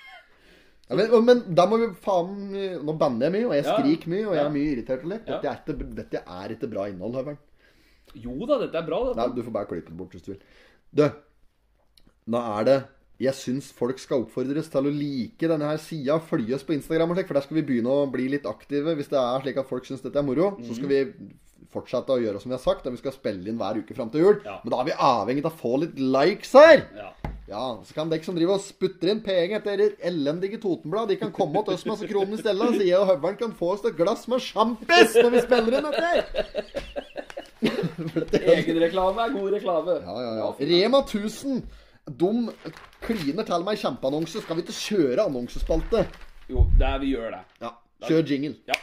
Ja, men, men da må vi faen Nå banner jeg mye, og jeg skriker mye, og jeg er mye irritert. lek. Dette, er ikke, dette er ikke bra innhold, Høveren. Jo da, dette er bra, dette. Nei, du får bare klippe det bort hvis du vil. Du, nå er det Jeg syns folk skal oppfordres til å like denne her sida, følge oss på Instagram og slik, for der skal vi begynne å bli litt aktive. Hvis det er slik at folk syns dette er moro, så skal vi fortsette å gjøre som vi har sagt. Og vi skal spille inn hver uke fram til jul. Ja. Men da er vi avhengig av å få litt likes her. Ja. Ja, Så kan dere som driver og sputter inn penger etter elendige Totenblad, de kan komme til oss med kroner i stedet. Så jeg og Høveren kan få oss et glass med sjampis når vi spiller inn dette. Egenreklame er god reklame. ja, ja, ja. Rema 1000. De kliner til meg kjempeannonse. Skal vi ikke kjøre annonsespalte? Jo, det er, vi gjør det. Ja. Kjør jingle. Ja.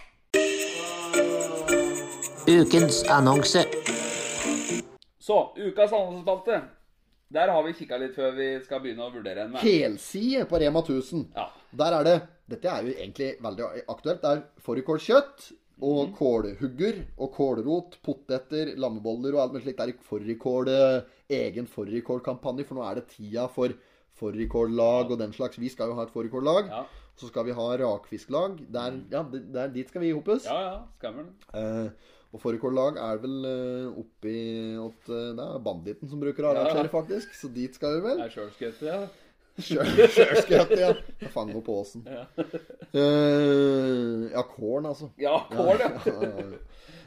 Ukens annonse. Så, ukas annonsespalte. Der har vi kikka litt før vi skal begynne å vurdere en. Helside på Rema 1000. Ja. Der er det Dette er jo egentlig veldig aktuelt. Det er fårikålkjøtt og mm. kålhugger og kålrot, poteter, lammeboller og alt mulig slikt. Det er fårikål, eh, egen fårikålkampanje, for nå er det tida for fårikållag og den slags. Vi skal jo ha et fårikållag. Ja. Så skal vi ha rakfisklag. Der, ja, der, dit skal vi hopes. Ja, ja. Skammer det. Eh, og fårikållag er vel eh, oppi at eh, Det er banditten som bruker å arrangere, faktisk. Så dit skal vi vel. Det er sjølskøyte, ja. Sjølskøyte, ja. Fange opp på åsen. Ja. Uh, ja, kålen, altså. Ja, kål, ja.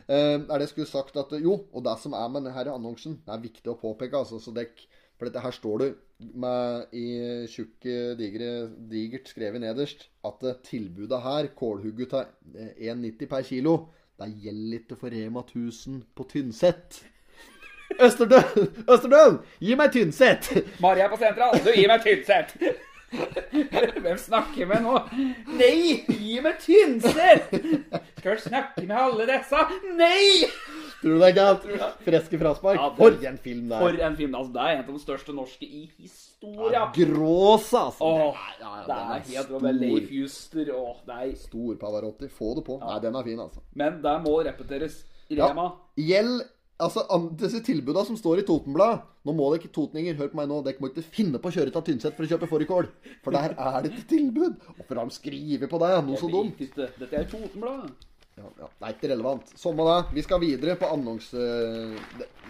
Eh, er det jeg skulle sagt at Jo, og det som er med denne annonsen, det er viktig å påpeke, altså. Så dekk For dette her står det med i tjukke, digre, digert skrevet nederst at eh, tilbudet her, kålhugget til eh, 1,90 per kilo, det gjelder ikke for Rema 1000 på Tynset. Østerdøl! Østerdøl! Gi meg Tynset! Maria på sentral, du gir meg Tynset! Hvem snakker med nå? Nei, gi meg Tynset! Skal du snakke med alle disse? Nei! Tror du det er galt? Freske fraspark. Ja, For en film der. For er. en film. altså Det er en av de største norske i historia. Gråsa, altså. Åh, ja, ja, det den er er helt med Leif Juster Åh, Nei. Stor Pavarotti. Få det på. Nei, den er fin, altså. Men det må repeteres. Ja. Rema. Gjeld Altså, disse tilbudene som står i Totenbladet Nå må dere ikke totninger, hør på meg nå. Dere må ikke finne på å kjøre til Tynset for å kjøpe fårikål. For der er det et tilbud. Hvorfor har de skrevet på det? Noe så dumt. ikke. Dette er Totenbladet. Ja, ja. Det er ikke relevant. Samme det. Vi skal videre på annonse...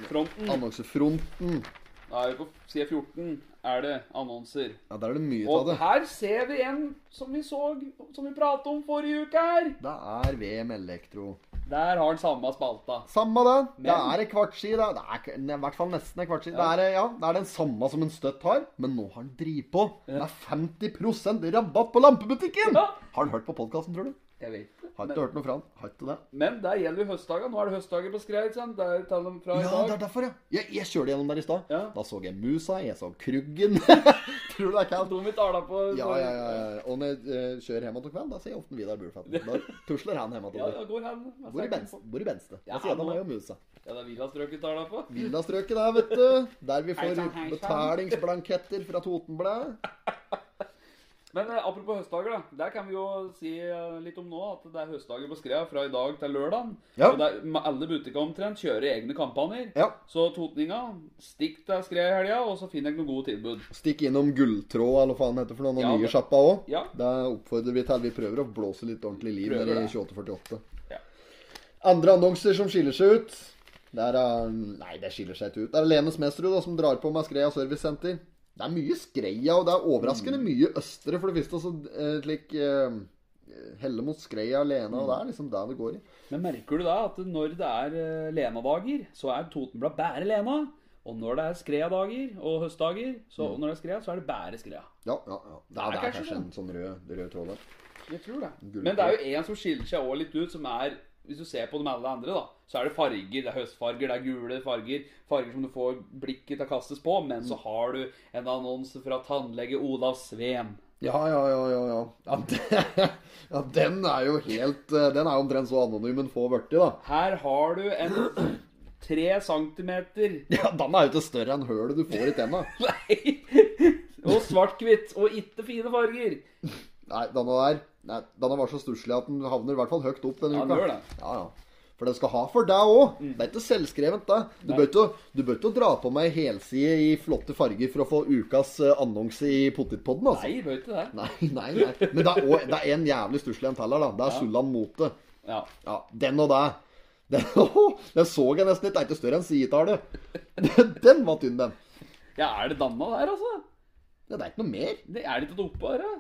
Fronten. annonsefronten. Da er vi på side 14. Er det annonser. Ja, der er det mye av Og det. her ser vi en som vi så Som vi pratet om forrige uke her. Det er VM Elektro. Der har han samme spalta. Samme det. Det er en kvartski. Det er i hvert fall nesten en Ja. Det, er, ja, det er den samme som en støtt har, men nå har han driv på. Det er 50% rabatt på lampebutikken! Ja. Har han hørt på podkasten, tror du? Jeg vet ikke. Har ikke hørt noe fra han. Har ikke det. men der gjelder jo høstdager. Nå er det høstdager på Skreid. ikke? Der tar de fra i Ja, det er derfor, ja. Jeg, jeg kjørte gjennom der i stad. Ja. Da så jeg musa, jeg så kruggen. *laughs* tror du det er kaldt? De vi taler på Ja, ja, ja, ja. Og når jeg uh, kjører hjem til kveld, da ser jeg ofte Vidar Burfat. *laughs* Da tusler han hjem til Ja, ja, går. Hvor i i Benste? Ja, sier han nå- meg og musa. Ja, det er Villastrøket taler på. *laughs* Villastrøket der, vet du. Der vi får betalingsblanketter fra Totenbladet. Men eh, apropos høstdager, da. Der kan vi jo si eh, litt om nå at det er høstdager på Skreia fra i dag til lørdag. Ja. Og der, ma- alle butikker omtrent kjører egne kampanjer. Ja. Så totninga, stikk til Skreia i helga, og så finner jeg noen gode tilbud. Stikk innom Gulltråd, eller hva faen det heter for noe, den Ja, nye det- sjappa òg. Ja. Det oppfordrer vi til. Vi prøver å blåse litt ordentlig liv Prøver nede i det. 2848. Ja. Andre annonser som skiller seg ut Der er Nei, det skiller seg ikke ut. Det er Lene Mesterud da, som drar på med Skreia Servicesenter. Det er mye Skreia, og det er overraskende Mm. mye østre, for det første. Så, eh, slik eh, Helle mot Skreia Lena, og det er liksom det det går i. Men merker du da at når det er eh, Lena-dager, så er Totenblad bare Lena? Og når det er Skrea-dager og høstdager, så Mm. når det er Skrea, så er det bare Skrea. Ja, ja, ja. Det er, det er kanskje kanskje en sånn rød, rød tråd der. Jeg tror det. Men det er jo en som skiller seg også litt ut, som er Hvis du ser på de alle andre, da, så er det farger. Det er høstfarger, det er gule farger. Farger som du får blikket til å kastes på. Men så har du en annonse fra tannlege Olav Sveen. Ja, ja, ja, ja, ja. Ja, det, *laughs* ja den er jo helt eh, Den er omtrent så anonym en få blitt, da. Her har du en tre centimeter Ja, Den er jo ikke større enn hølet du får i tenna. *laughs* Nei! Og svart-hvitt. Og ikke fine farger. Nei, denne der nei, Denne var så stusslig at den havner i hvert fall høyt opp denne Ja, uka. den det. Ja, ja. For den skal ha for deg òg. Det er ikke selvskrevent, det. Du bør ikke, dra på meg helside i flotte farger for å få ukas eh, annonse i Potetpodden, altså. Nei, bør ikke det. Nei, *laughs* nei, nei. Men det er, også, det er en jævlig stusslig en til her, da. Det er Sulland Mote. Ja. Ja, den og det. *laughs* Den, den så jeg nesten ikke. Det er ikke større enn sidetallet. Den var tynn, den. ja, er det danna der, altså? Ja, det er ikke noe mer. Det er litt oppå her? da?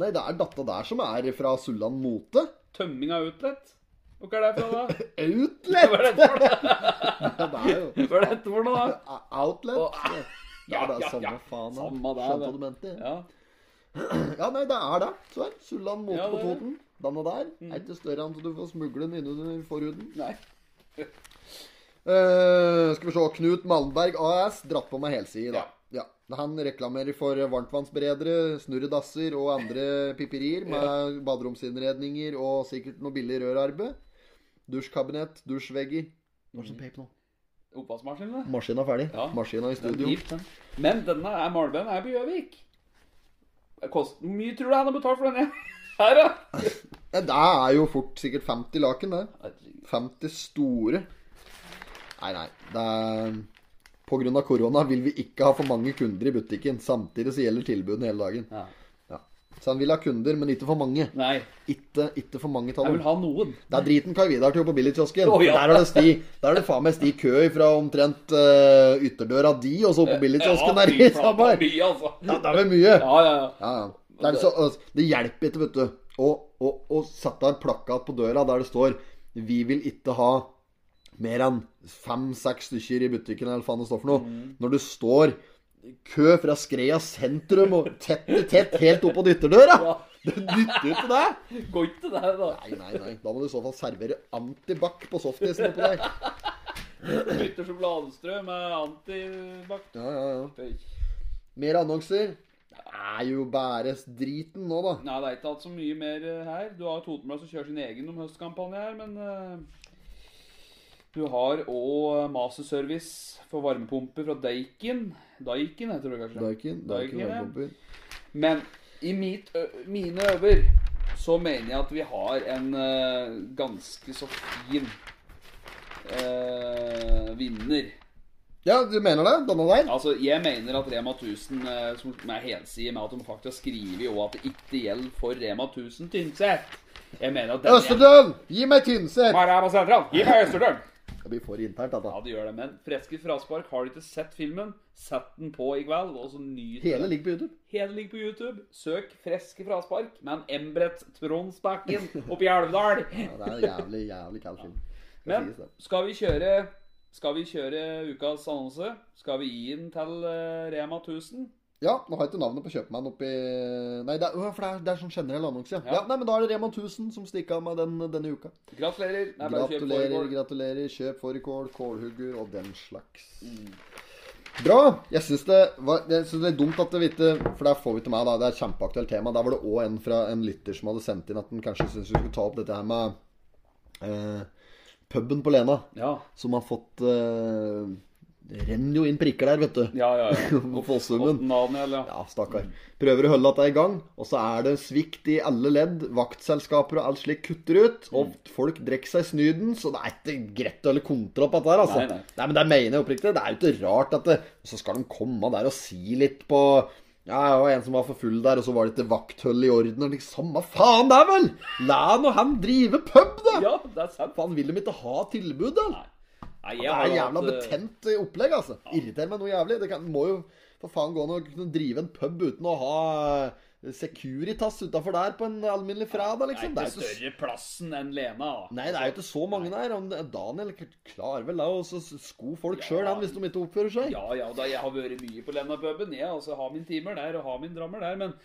Nei, det er datta der som er fra Sulland Mote. Tømming av *laughs* outlet? Hva er det fra, da? Outlet! Hva er dette for noe? *laughs* Det jo Hva er dette for noe, da? Outlet. Og... Ja, det er ja, samme ja. faen. Samme det, Skjønte hva du mente. Ja. Ja, nei, det er det. Så er Sulland Mote Ja, på. Toten. Den og der. Er ikke større enn så du får smugle den innunder forhuden. Nei. uh, skal vi se. Knut Malmberg AS dratt på meg helside, da. Ja. Ja. Han reklamerer for varmtvannsberedere, snurredasser og andre piperier med baderomsinnredninger og sikkert noe billig rørarbeid. Dusjkabinett, dusjvegger. Hva som peip nå? Oppvaskmaskinene? Maskinen er ferdig. Ja. Maskinen er i Den studio. gift. Men denne er Malbøen er på Gjøvik. Hvor mye tror du han har betalt for denne *laughs* her, da? Ja, Det er jo fort sikkert 50 laken, det. 50 store. Nei, nei. Det er Av korona vil vi ikke ha for mange kunder i butikken. Samtidig så gjelder tilbudene hele dagen. Ja. Ja. Så han vil ha kunder, men ikke for mange. Nei, Ikke, ikke for mange av jeg vil ha noen. Det er driten Kai Vidar til på billigkiosken. Oh, ja. Der er det sti Der er det faen meg sti kø fra omtrent uh, ytterdøra di og så på billigkiosken der i Samar. Altså. Ja, det er vel mye. Ja, ja, ja. Ja, ja. Det, så, altså, det hjelper ikke, vet du, å sette en plakat på døra der det står 'Vi vil ikke ha mer enn fem-seks stykker i butikken', eller faen det står for noe. Mm. Når du står kø fra Skreia sentrum og tett i tett helt opp på dytterdøra! Ja. *laughs* Det nytter jo ikke det! Går ikke det, da. Nei, nei, nei. Da må du i så fall servere antibac på softisen oppå der. Bytter sjokoladestrø med antibac. Ja, ja, ja. Mer annonser. Det er jo bare driten nå, da. Nei, det er ikke alt så mye mer eh, her. Du har Totenblad som kjører sin egen om høstkampanje her, men eh, Du har òg masterservice for varmepumper fra Daikin. Daikin heter det kanskje? Daikin. Daikin varmepumper. Men i mit, mine øver så mener jeg at vi har en uh, ganske så fin uh, vinner. Ja, du mener det? Denne veien? Altså, jeg mener at Rema 1000 uh, som er helside med at de faktisk har skrevet òg at det ikke gjelder for Rema 1000 Tynset. Jeg mener at den Østerdøl! Gi meg Tynset! Gi meg Østerdøl! Blir for internt, dette. Ja, det gjør det. Men Freske fraspark, har du ikke sett filmen, sett den på i kveld, og så nyt Hele ligger på YouTube. Hele ligger på YouTube. Søk 'Freske fraspark' med en Embret Tronsbakken oppe i Elvdal. *laughs* Ja, det er en jævlig, jævlig kald film. Men skal vi kjøre Skal vi kjøre ukas annonse? Skal vi gi den til eh, Rema 1000? Ja, nå har jeg ikke navnet på kjøpmannen oppi Nei, det er, øh, for det er, det er sånn generell annonse, ja. Ja. ja. Nei, men da er det Rema 1000 som stikker av meg den denne uka. Gratulerer. Er kjøpe Gratulerer, gratulerer. Kjøp fårikål, kålhugger og den slags. Mm. Bra. Jeg syns det, var- jeg synes det er dumt at det ikke For der får vi til meg, da. Det er et kjempeaktuelt tema. Der var det òg en fra en lytter som hadde sendt inn at han kanskje syntes vi skulle ta opp dette her med eh, puben på Lena. Ja. Som har fått eh, Det renner jo inn prikker der, vet du. Ja, ja, ja. Fossummen. Otten Daniel, ja. Ja, stakkar. Prøver å holde dette i gang, og så er det svikt i alle ledd. Vaktselskaper og alt slikt kutter ut. Og folk drikker seg snyden, så det er ikke greit å holde kontroll på dette her, altså. Nei, nei. nei, men det mener jeg oppriktig. Det er jo ikke rart at det Så skal de komme der og si litt på ja, det var en som var for full der, og så var det ikke vakthull i orden. Og liksom, Samme faen det er vel! La nå han drive pub, da! Ja, det er sant. Faen, vil de ikke ha tilbud, da? Nei. Nei, Det er jævla hatt, eh, betent eh, opplegg, altså. Irriterer meg noe jævlig. Det kan, må jo for faen gå an å kunne drive en pub uten å ha eh, Securitas utafor der på en alminnelig fredag, liksom. Det er ikke større plassen enn Lena. Nei, det er jo ikke så mange der. Daniel klarer vel da å sko folk sjøl, hvis de ikke oppfører seg. Ja, ja, da jeg har vært mye på Lena-puben. Jeg altså, har min timer der og har min drammer der. Men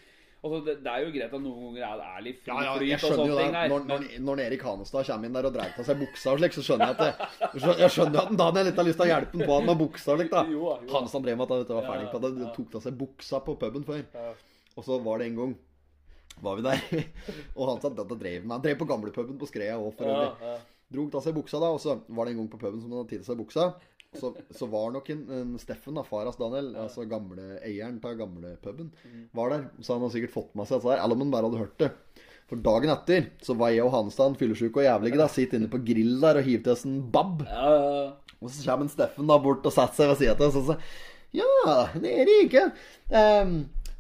Altså, det, det er jo greit at noen ganger er det er litt fri Ja, ja, flyt og sånne ting her. Når, når, når Erik Hanestad kommer inn der og dreier av seg buksa og slik, så skjønner jeg at det, jeg skjønner- at Daniel litt har lyst til å hjelpe ham på han med buksa og slik, da. Jo jo. Hanestad drev med at han var ferdig på det. han Tok av seg buksa på puben før. Og så var det en gang var vi der, *laughs* og han sa at dette drev med Han drev på gamlepuben på Skreia òg, for øvrig. ja. Dro av seg buksa da, og så var det en gang på puben som han hadde tatt av seg buksa. Så, så var nok en, en Steffen, da, faras Daniel, Daniel, altså gamle eieren av gamlepuben, var der. Så han hadde sikkert fått med seg dette der, eller om han bare hadde hørt det. For dagen etter så var jeg og Hanestad fyllesyke og jævlige. da, Sitter inne på grill der og hiver til oss en bab. Ja, ja, ja. Og så kommer en Steffen da bort og setter seg ved sida av oss og sier Ja, det er det ikke. Um,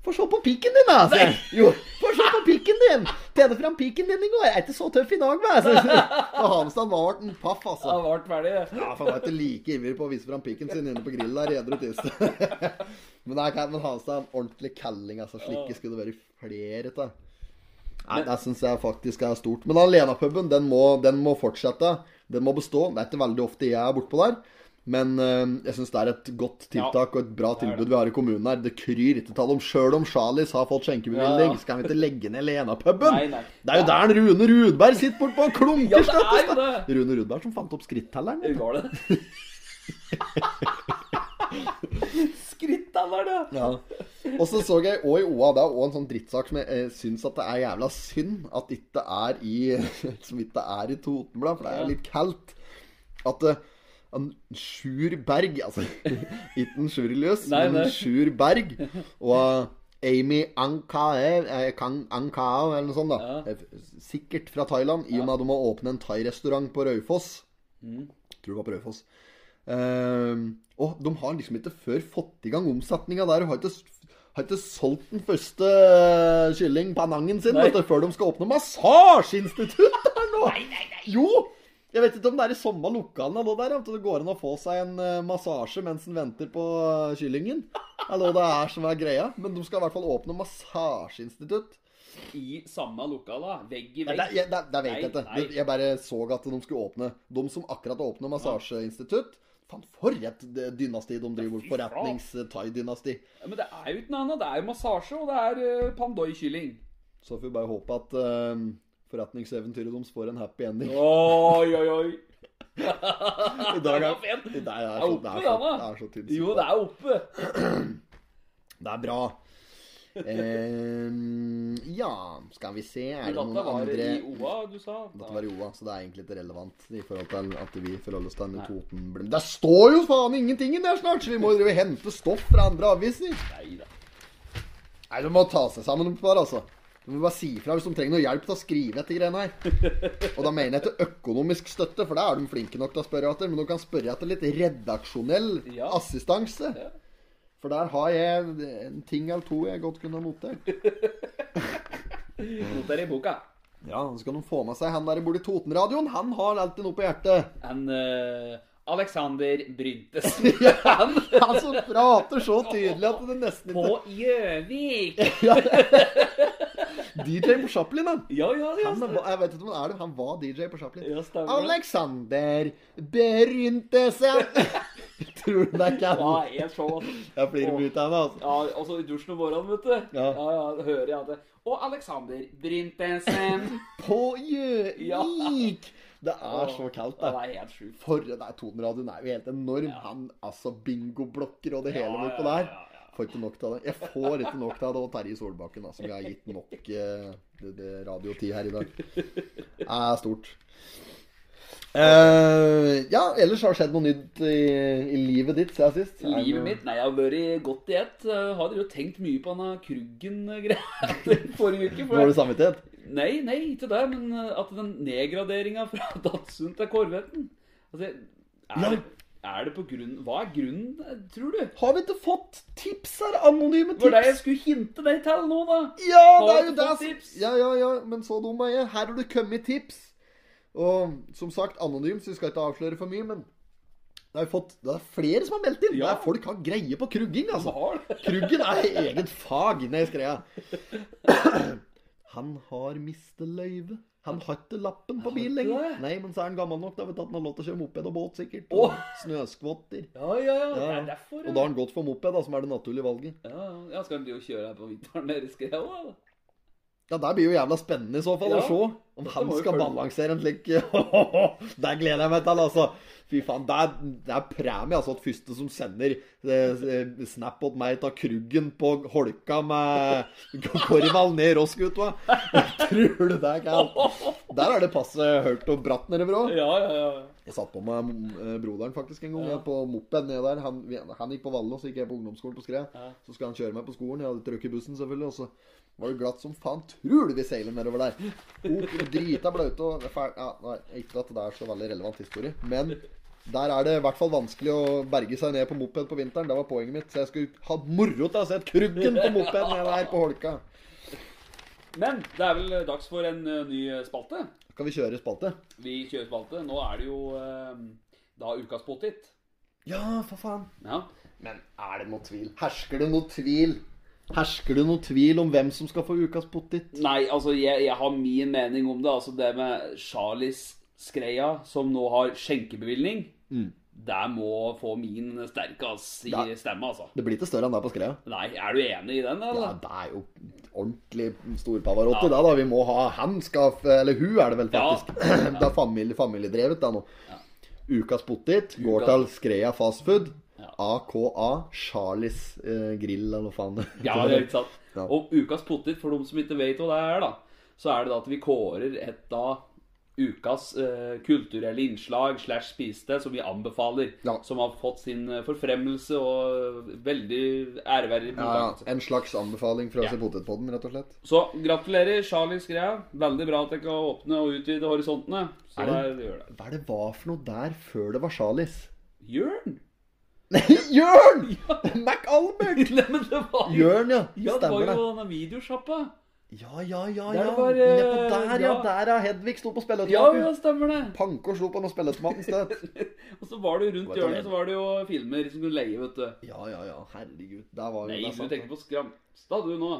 få se på pikken din, da. Altså. Jo, få se på pikken din. Tjene fram pikken din i går. Jeg er ikke så tøff i dag, hva? Så- Og var en paff, altså. Han ble ferdig. Ja, for han var ikke like ivrig på å vise fram pikken sin inne på grillen der edru tirsdag. *laughs* Men ikke men en ordentlig kalling, altså. Slike skulle det vært flere av. Nei, det syns jeg faktisk er stort. Men Alena-puben, den, må- den må fortsette. Den må bestå. Det er ikke veldig ofte jeg er bortpå der. Men uh, jeg syns det er et godt tiltak og et bra tilbud vi har i kommunen her. Det kryr ikke tall om. Sjøl om Charlies har fått skjenkebevilling, Ja. så kan vi ikke legge ned Lena-puben. Det er jo der Rune Rudberg sitter bortpå og klunker Ja, det er jo det. Rune Rudberg som fant opp skrittelleren. Var det? *laughs* Skrittalleren, ja. Ja. Og så så jeg òg i OA, det er òg en sånn drittsak som jeg eh, syns at det er jævla synd at ikke er i *laughs* Som ikke er i Totenblad, for det er litt kaldt. At eh, en Sjur Berg Altså *laughs* ikke en Sjurilius, men en Sjur Berg og eh, Amy Ankae, eh, Ankao eller noe sånt, da. ja. Sikkert fra Thailand, i og med at de må åpne en thai-restaurant på Raufoss. Mm. Tror det var på Raufoss. Ehm, og de har liksom ikke før fått i gang omsetninga der. Og har ikke, har ikke solgt den første uh, kylling panangen sin du, før de skal åpne massasjeinstitutt der nå! Jo! Jeg vet ikke om det er i samme lokalene nå der, at det går an å få seg en eh, massasje mens en venter på eh, kyllingen. Eller hva det er som er greia. Men de skal i hvert fall åpne massasjeinstitutt. I samme lokala. Vegg i Nei, vegg. det, det, det vet Nei, jeg ikke. nei. Jeg bare så at de skulle åpne De som akkurat åpner massasjeinstitutt Faen, for et eh, dynasti de driver. faen. Forretnings-thai-dynasti. Ja, men det er jo ikke noe annet. Det er massasje, og det er uh, pandoi-kylling. Så får vi bare håpe at eh, forretningseventyret deres får en happy ending. Oi, oi, oi. I dag er, i dag er, Det er så, oppe, det er så, det er så tynt. Jo, det er oppe. *clears throat* Det er bra. Ehm, ja, skal vi se Er det noen dette var andre i OA, du sa? Dette var i OA, så det er egentlig ikke relevant i forhold til at vi forholder oss til Toten Det står jo faen ingenting i der snart, så vi må jo hente stoff fra andre aviser. Nei da. Nei, du må ta seg sammen et par, altså. Du må bare si ifra hvis de trenger noe hjelp til å skrive etter greiene her. Og da mener jeg til økonomisk støtte, for det er de flinke nok til å spørre etter. Men de kan spørre etter litt redaksjonell Ja. assistanse. Ja. For der har jeg en ting eller to jeg godt kunne notert. *laughs* Noter i boka. Ja, så kan de få med seg han der borte i Totenradioen. Han har alltid noe på hjertet. En uh, Alexander Bryntes. *laughs* *laughs* Han Han som prater så tydelig at det nesten ikke på Gjøvik. DJ på Chaplin, han. Ja, ja, ja. Han var, jeg vet ikke om han er det. Han var DJ på Chaplin. Ja, stemmer. Alexander Bryntesen. *laughs* Tror du det er ikke Ja, jeg helt show, altså. Jeg flirer mye av henne, altså. Ja, altså i dusjen om morgenen, vet du. Ja. ja, ja hører jeg at det. Og Alexander Bryntesen. *laughs* På Gjøvik! Det er så kaldt, Ja, det. det er helt sjukt. For det er Totenradioen er jo helt enorm. Han, altså bingoblokker og det hele Ja, bortpå ja, der. Får ikke nok av det. Jeg får ikke nok av det. Og Terje Solbakken, da, som jeg har gitt nok eh, radiotid her i dag. Det er stort. Uh, ja, ellers har det skjedd noe nytt i, i livet ditt siden sist? Livet mitt? Nei, jeg har vært godt i ett. Jeg dere jo tenkt mye på denne Kruggen-greia *laughs* forrige uke. for- Dårlig samvittighet? Nei, nei, ikke det, men uh, at den nedgraderinga fra Datsun til Korvetten altså, er, Ja. Er det på grunn Hva er grunnen, tror du? Har vi ikke fått tips her? Anonyme Det var det jeg skulle hinte deg til nå, da. Ja, Har det er jo det! tips? Ja, ja, ja, men så dum er jeg. Her har det kommet tips. Og som sagt, anonymt, så vi skal ikke avsløre for mye, men det fått, det er flere som har meldt inn. Ja. Det folk har greie på krugging, altså. Kruggen er eget fag Nei, skreia. *laughs* Han har mistet løyve. Han har ikke lappen på bil lenger. Nei, men så er han gammel nok da, vet du, at han har lov til å kjøre moped og båt, sikkert. Og oh. snøskvotter. Ja, ja, ja. Det er derfor. Og da har han gått for moped, da, som er det naturlige valget. Ja, ja. ja Skal du jo kjøre her på vinteren nede i skreia, da? Ja, det blir jo jævla spennende i så fall Ja, å se om han skal balansere en slik *laughs* Det gleder jeg meg til, altså. Fy faen, det er, det er premie, altså. At første som sender eh, snap åt meg av Kruggen på holka med korval ned Rossgutta. Tror du det kaldt? Der er det passe hørt og bratt nedover òg. Ja, ja, ja. Jeg satt på med eh, broderen faktisk en gang. ja. på moped nede der. Han, han gikk på Valle, så gikk jeg på ungdomsskolen på Skred. Så skulle han kjøre meg på skolen. Jeg hadde trøkk i bussen, selvfølgelig. Og så var det glatt som faen. Tror du vi seiler nedover der? Oh, drita blaute og ja, nei, Ikke at det er så veldig relevant historie, men der er det i hvert fall vanskelig å berge seg ned på moped på vinteren. Det var poenget mitt. Så jeg skulle ha moro til å se Kruggen på moped nede der på Holka. Men det er vel dags for en eh, ny spalte. Kan vi kjøre spalte? Vi kjører spalte. Nå er det jo eh, da ukas pottit. Ja, for faen. Ja. Men er det noe tvil? Hersker det noe tvil? Hersker det noen tvil om hvem som skal få ukas pottit? Nei, altså, jeg, jeg har min mening om det. Altså, det med Charlies Skreia, som nå har skjenkebevilgning, der må få min sterke ass i Ja. stemme, altså. Det blir ikke større enn det på Skreia. Nei, er du enig i den, Ja, det er jo ordentlig stor Pavarotti, det da. Vi må ha Han skal Eller hun er det vel, Ja. faktisk. *clears throat* Det er familie, familiedrevet, det nå. Ukas pottit går til Skreia fastfood. AKA Charlies eh, grill, eller noe faen Ja, det er ikke sant. Ja. Og ukas potet, for de som ikke vet hva det er, da, så er det da at vi kårer et da ukas eh, kulturelle innslag slash spiste som vi anbefaler. Ja. Som har fått sin eh, forfremmelse og veldig æreverdig Ja, ja. En slags anbefaling fra Ja. ja. Potetpodden, rett og slett. Så gratulerer, Charlie Skrea. Veldig bra at dere kan åpne og utvide horisontene. Så Er det- der gjør det. Hva er det var for noe der før det var Charlies? Jørn! *laughs* Jørn! McAlmert! *laughs* Nei, men det var jo Jørn, ja. Ja, det var Stemmer det. jo denne videosjappa. Ja, ja, ja. Der ja. var, eh, Nedpå der, ja. ja. Der ja. Hedvig sto på Ja, spilleautomaten. ja, stemmer det. Panko slo på noe spilleautomaten sted. *laughs* Og så var det jo rundt Vet du hjørnet så var det jo filmer som kunne leie, vet du. Ja, ja, ja. Herregud. Der var jo Nei, det du sant, tenker på Skramstad du nå.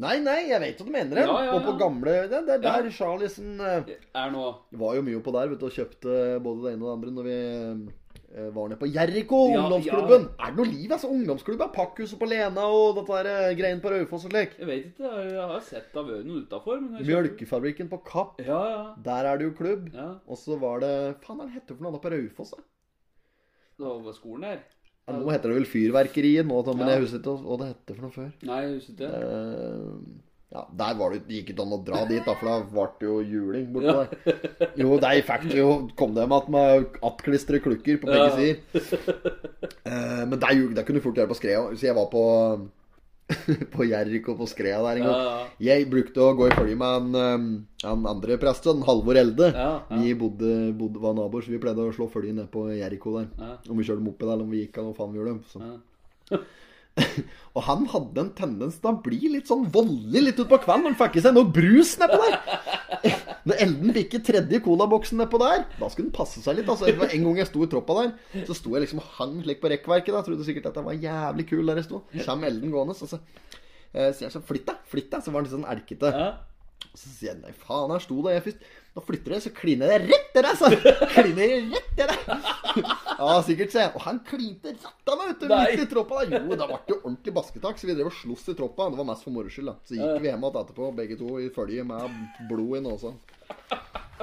Nei, nei, jeg vet hva du mener. Ja, ja, Og på ja. gamle Det er der Ja. Charliesen eh, Er nå var jo mye på der, vet du, og kjøpte både det ene og det andre når vi eh, var nede på Jeriko, Ja, ungdomsklubben. Er det noe liv, altså? Ungdomsklubben, Pakkhuset på Lena og dette der eh, greien på Raufoss og slik. Jeg vet ikke, jeg har sett av vært noe utafor. Mjølkefabrikken på Kapp. Ja, ja. Der er det jo klubb. ja. Og så var det Faen, hva heter det for noe annet på Raufoss, da? Det var skolen her. Ja, nå heter det vel Fyrverkeriet nå, men Ja. jeg husker ikke hva det heter for noe før. Nei, jeg husker ikke. Eh, ja, Der var det, gikk ikke an å dra dit, da, for da ble det jo juling bortpå der. Jo, der fikk det jo Kom det med at med attklistre klukker på begge Ja. sider. Eh, men der, der kunne du fort gjøre på Skrea. Så jeg var på *laughs* På Jerrik og på Skrea der en gang. Ja, ja. Jeg brukte å gå i følge med en, en andre prest, en Halvor Elde. Ja, ja. Vi bodde, bodde, var naboer, så vi pleide å slå følge ned på Jeriko der. Ja. Om vi kjørte moped eller om vi gikk, eller hva faen vi gjorde. Så. *laughs* *laughs* Og han hadde en tendens til å bli litt sånn voldelig litt utpå kvelden. Han fikk i seg noe brus nedpå der. *laughs* Når Elden fikk i tredje colaboksen nedpå der, da skulle han passe seg litt. Altså, det var En gang jeg sto i troppa der, så sto jeg liksom og hang slik på rekkverket. da Trodde sikkert at jeg var jævlig kul der jeg sto. Kjem Elden gående, så eh, sier jeg sånn Flytt deg, flytt deg. Så var han litt sånn elkete. Ja. Så sier jeg nei, faen, her sto det jeg først. Nå flytter jeg, så kliner det rett til deg, sa Kliner rett til deg. Ja, sikkert, jeg. Og han klinte ratta meg, vet du. Midt i troppa Da. Jo, da ble det jo ordentlig basketak, så vi drev og sloss i troppa. Det var mest for moro skyld, da. Så gikk vi hjem igjen etterpå, begge to i følge med blod i nåsa.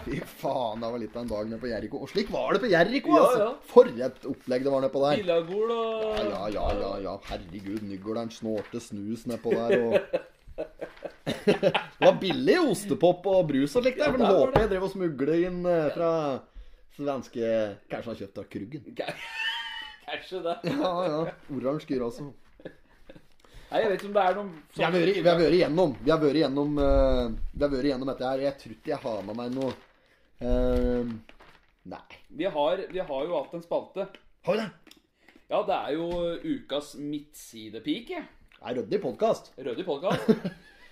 Fy faen, det var litt av en dag nede på Jeriko. Og slik var det på Jeriko, altså. ja. For et opplegg det var nedpå der. Pillagol og Ja, ja, ja, ja, ja. Herregud, Nygårderen snorte snus nedpå der og Det var billig ostepop og brus og slikt. Men HP drev og smugla inn eh, fra svenske Kanskje han kjøpte av Kruggen. *laughs* Kanskje det. Ja, ja. Oransje gyr altså. Nei, jeg vet ikke om det er noen Vi har vært igjennom Vi har vært igjennom uh, Vi har vært igjennom dette her. Jeg tror ikke jeg har med meg noe uh, Nei. vi har, vi har jo hatt en spalte. Har vi det? Ja, det er jo ukas midtsidepike. Er ryddig podkast. Rødig podkast.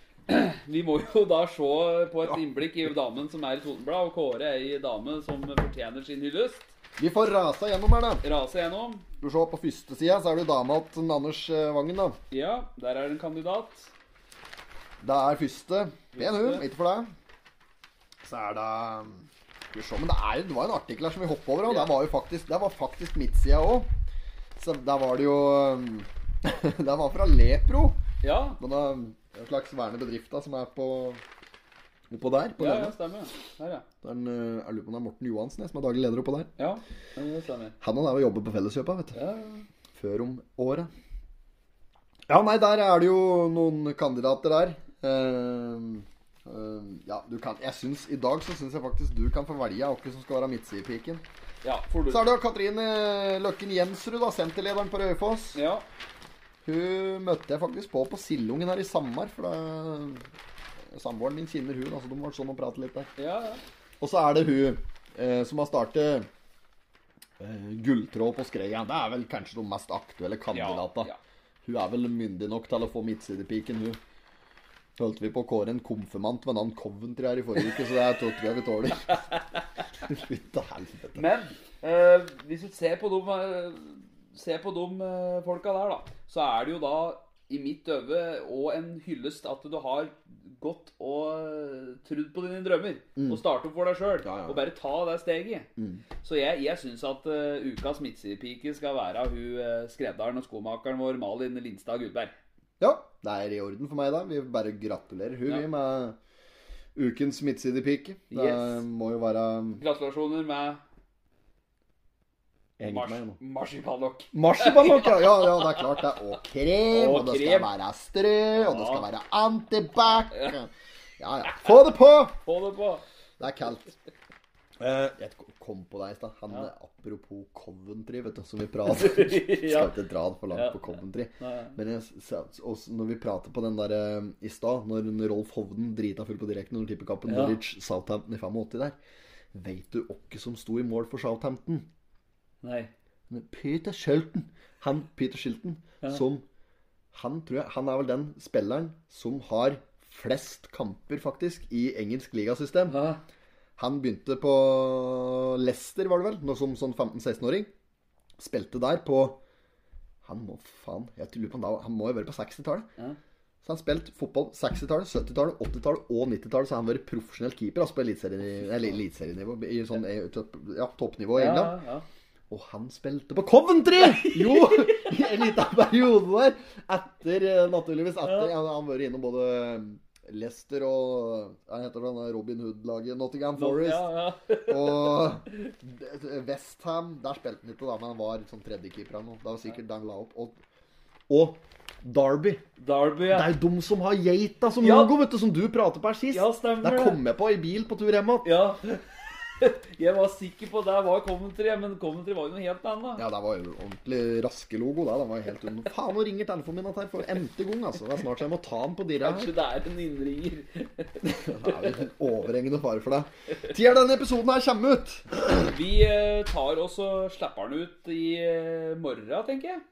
*clears throat* Vi må jo da se på et innblikk i damen som er i Totenblad, og kåre ei dame som fortjener sin hyllest. Vi får rasa gjennom her, da. Rase gjennom. Du ser På første sida så er det dama til Anders eh, Vangen, da. Ja, der er det en kandidat. Det er første. Pen hun, ikke for deg. Så er det Skal vi se, men det, er, det var en artikkel her som vi hoppa over, og Ja. det var jo faktisk, det var faktisk midtsida òg. Så der var det jo *laughs* Det var fra Lepro. Ja. Denne en slags verne bedrift da, som er på oppå der. På Ja, ja, stemmer. Der, ja. Det er en, eh, jeg lurer på om det er Morten Johansen jeg, som er daglig leder oppå der. Ja, det stemmer. Han er der jobber på Felleskjøpa, vet du. Ja, ja. Før om året. Ja, nei, der er det jo noen kandidater der. Uh, uh, ja, du kan Jeg syns I dag så syns jeg faktisk du kan få velge hvem som skal være midtsidepiken. ja Så er det jo Katrine Løkken Jensrud, da, senterlederen på Raufoss. Ja. Hun møtte jeg faktisk på på Sildungen her i Samar. For da samboeren min kjenner hun, altså de var sånn og prate litt der. Ja, ja. Og så er det hun eh, som har startet eh, Gulltråd på Skreia. Det er vel kanskje de mest aktuelle kandidatene. ja. Hun er vel myndig nok til å få midtsidepiken, hun. Holdt vi på å kåre en konfirmant med navn Coventry her i forrige uke, så det er- tror jeg vi tåler. *laughs* Men eh, hvis du ser på de, ser på de eh, folka der, da, så er det jo da i mitt øve og en hyllest at du har gått og eh, trudd på dine drømmer. Og starte opp for deg sjøl. Mm. Ja, ja. Og bare ta det steget. Mm. Så jeg, jeg syns at uh, ukas midtsidepike skal være hun uh, skredderen og skomakeren vår Malin Lindstad Gudberg. Ja, det er i orden for meg, da. Vi bare gratulerer hun Ja. vi med ukens midtsidepike. Det Yes. må jo være Gratulasjoner med Egentlig mars meg nå. Marsipanlokk. Marsipanlokk, ja. *laughs* ja. Ja, det er klart det. Og krem. Og Og, det skal være strø. Og det skal være antibac. Ja, ja. Få det på! Få det på! Det er kaldt. Uh, jeg kom på deg i stad. Han Ja. Apropos Coventry, vet du, som vi prater *laughs* Skal ikke dra det for langt Ja. på Coventry. Men jeg, når vi prater på den der eh, i stad, når Rolf Hovden drita full på direkten under tippekampen Ja. Norwich Southampton i 85 der Veit du hvem som sto i mål for Southampton? Nei. Peter Shelton, Han Peter Shilton som Han tror jeg Han er vel den spilleren som har flest kamper, faktisk, i engelsk ligasystem. Ja. Han begynte på Leicester, var det vel, nå som sånn 15-16-åring. Spilte der på Han må faen Jeg lurer på Han må jo være på 60-tallet. Ja. Så han spilte fotball 60-tallet, 70-tallet, 80-tallet og 90-tallet. Så har han vært profesjonell keeper altså på eliteserien- eliteserienivå. I sånn eh, ja, toppnivå i England. Ja, ja. Og han spilte på Coventry! Jo! I en liten periode der. Etter, eh, naturligvis. Etter ja. Han har vært innom både Leicester og Hva heter det, Robin Hood-laget Nottingham Forest. Ja, ja. *laughs* Og Westham Der spilte han ikke, da, men han var sånn tredjekeeper eller noe. Det var sikkert der han la opp. Og, og Derby. Derby, Det er jo de som har geita som Ja. logo, vet du, som du prater på her sist. Ja, stemmer Der kom jeg på i bil på tur hjem igjen. Ja. *laughs* Jeg var sikker på at det var Coventry, men Coventry var jo noe helt annet. Ja, det var jo ordentlig raske logo. Da. Det var jo helt under. Faen, nå ringer telefonen min her for n-te gang. altså. Det er snart så jeg må ta den på dirra her. Kanskje det er en innringer. *laughs* Det er jo en overhengende fare for deg. Tida denne episoden her kommer ut. *clears throat* Vi eh, tar oss og slipper den ut i eh, morgen, tenker jeg.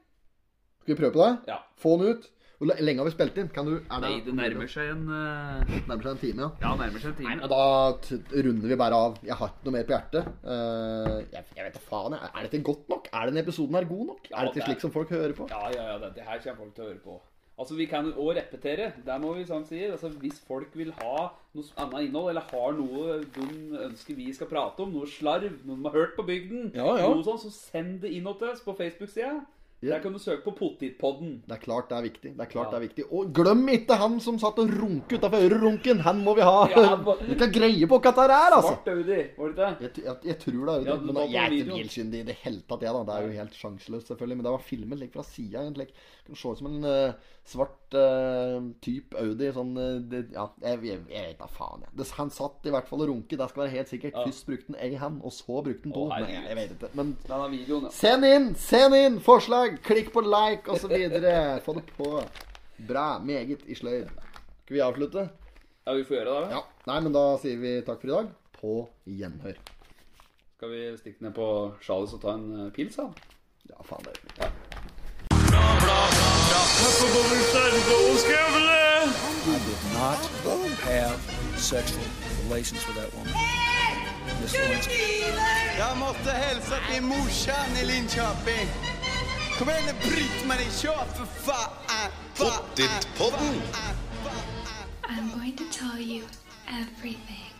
Skal vi prøve på det? Ja. Få den ut. Hvor lenge har vi spilt inn? Kan du, er Nei, det nærmer seg en uh... nærmer seg en time, ja. Ja, nærmer seg en time. Nei, da t runder vi bare av. Jeg har ikke noe mer på hjertet. Uh, jeg, jeg vet da faen. jeg. Er dette godt nok? Er denne episoden her god nok? Ja, er dette det er- slik som folk hører på? Ja, ja, ja, dette her kommer folk til å høre på. Altså, Vi kan òg repetere. Det må vi sånn si. Altså, Hvis folk vil ha noe annet innhold, eller har noe de ønsker vi skal prate om, noe slarv, noe de har hørt på bygden, Ja, ja. noe sånt, så send det inn til oss på Facebook-sida. Ja. Der kan du søke på Pottitpodden. Det er klart det er viktig. Det er klart Ja. det er viktig. Og glem ikke han som satt og runket utafor ørerunken. Han må vi ha. Ja, må- *laughs* kan greie på hva dette er, altså. Svart Audi, var det ikke det? Jeg, jeg, jeg tror det er Ja, Men jeg er ikke bilkyndig i det hele tatt, jeg, da. Det er jo helt sjanseløst, selvfølgelig. Men det var filmet like fra sida. egentlig. Det kan se ut som en uh, svart uh, type Audi. Sånn uh, det, Ja, jeg, jeg, vet da faen, jeg. Det, han satt i hvert fall og runket. Det skal være helt sikkert. Først brukte han ei hand, og så brukte han to. Oh, jeg vet ikke. Men. Send inn! Send inn forslag! Klikk på like, videre. Få det på. Bra. Meget i sløyd. Skal vi avslutte? Ja, vi får gjøre det. da. Ja. Nei, men da sier vi takk for i dag. På gjenhør. Skal vi stikke ned på Charles og ta en eh, pils, da? Ja, faen, det. I did not have sexual relations with that woman. Miss Lewinsky. Jag måste hälsa till morsan i Linköping. Kom igen nu Britt-Marie, kör för fan! Pottitpodden. I'm going to tell you everything.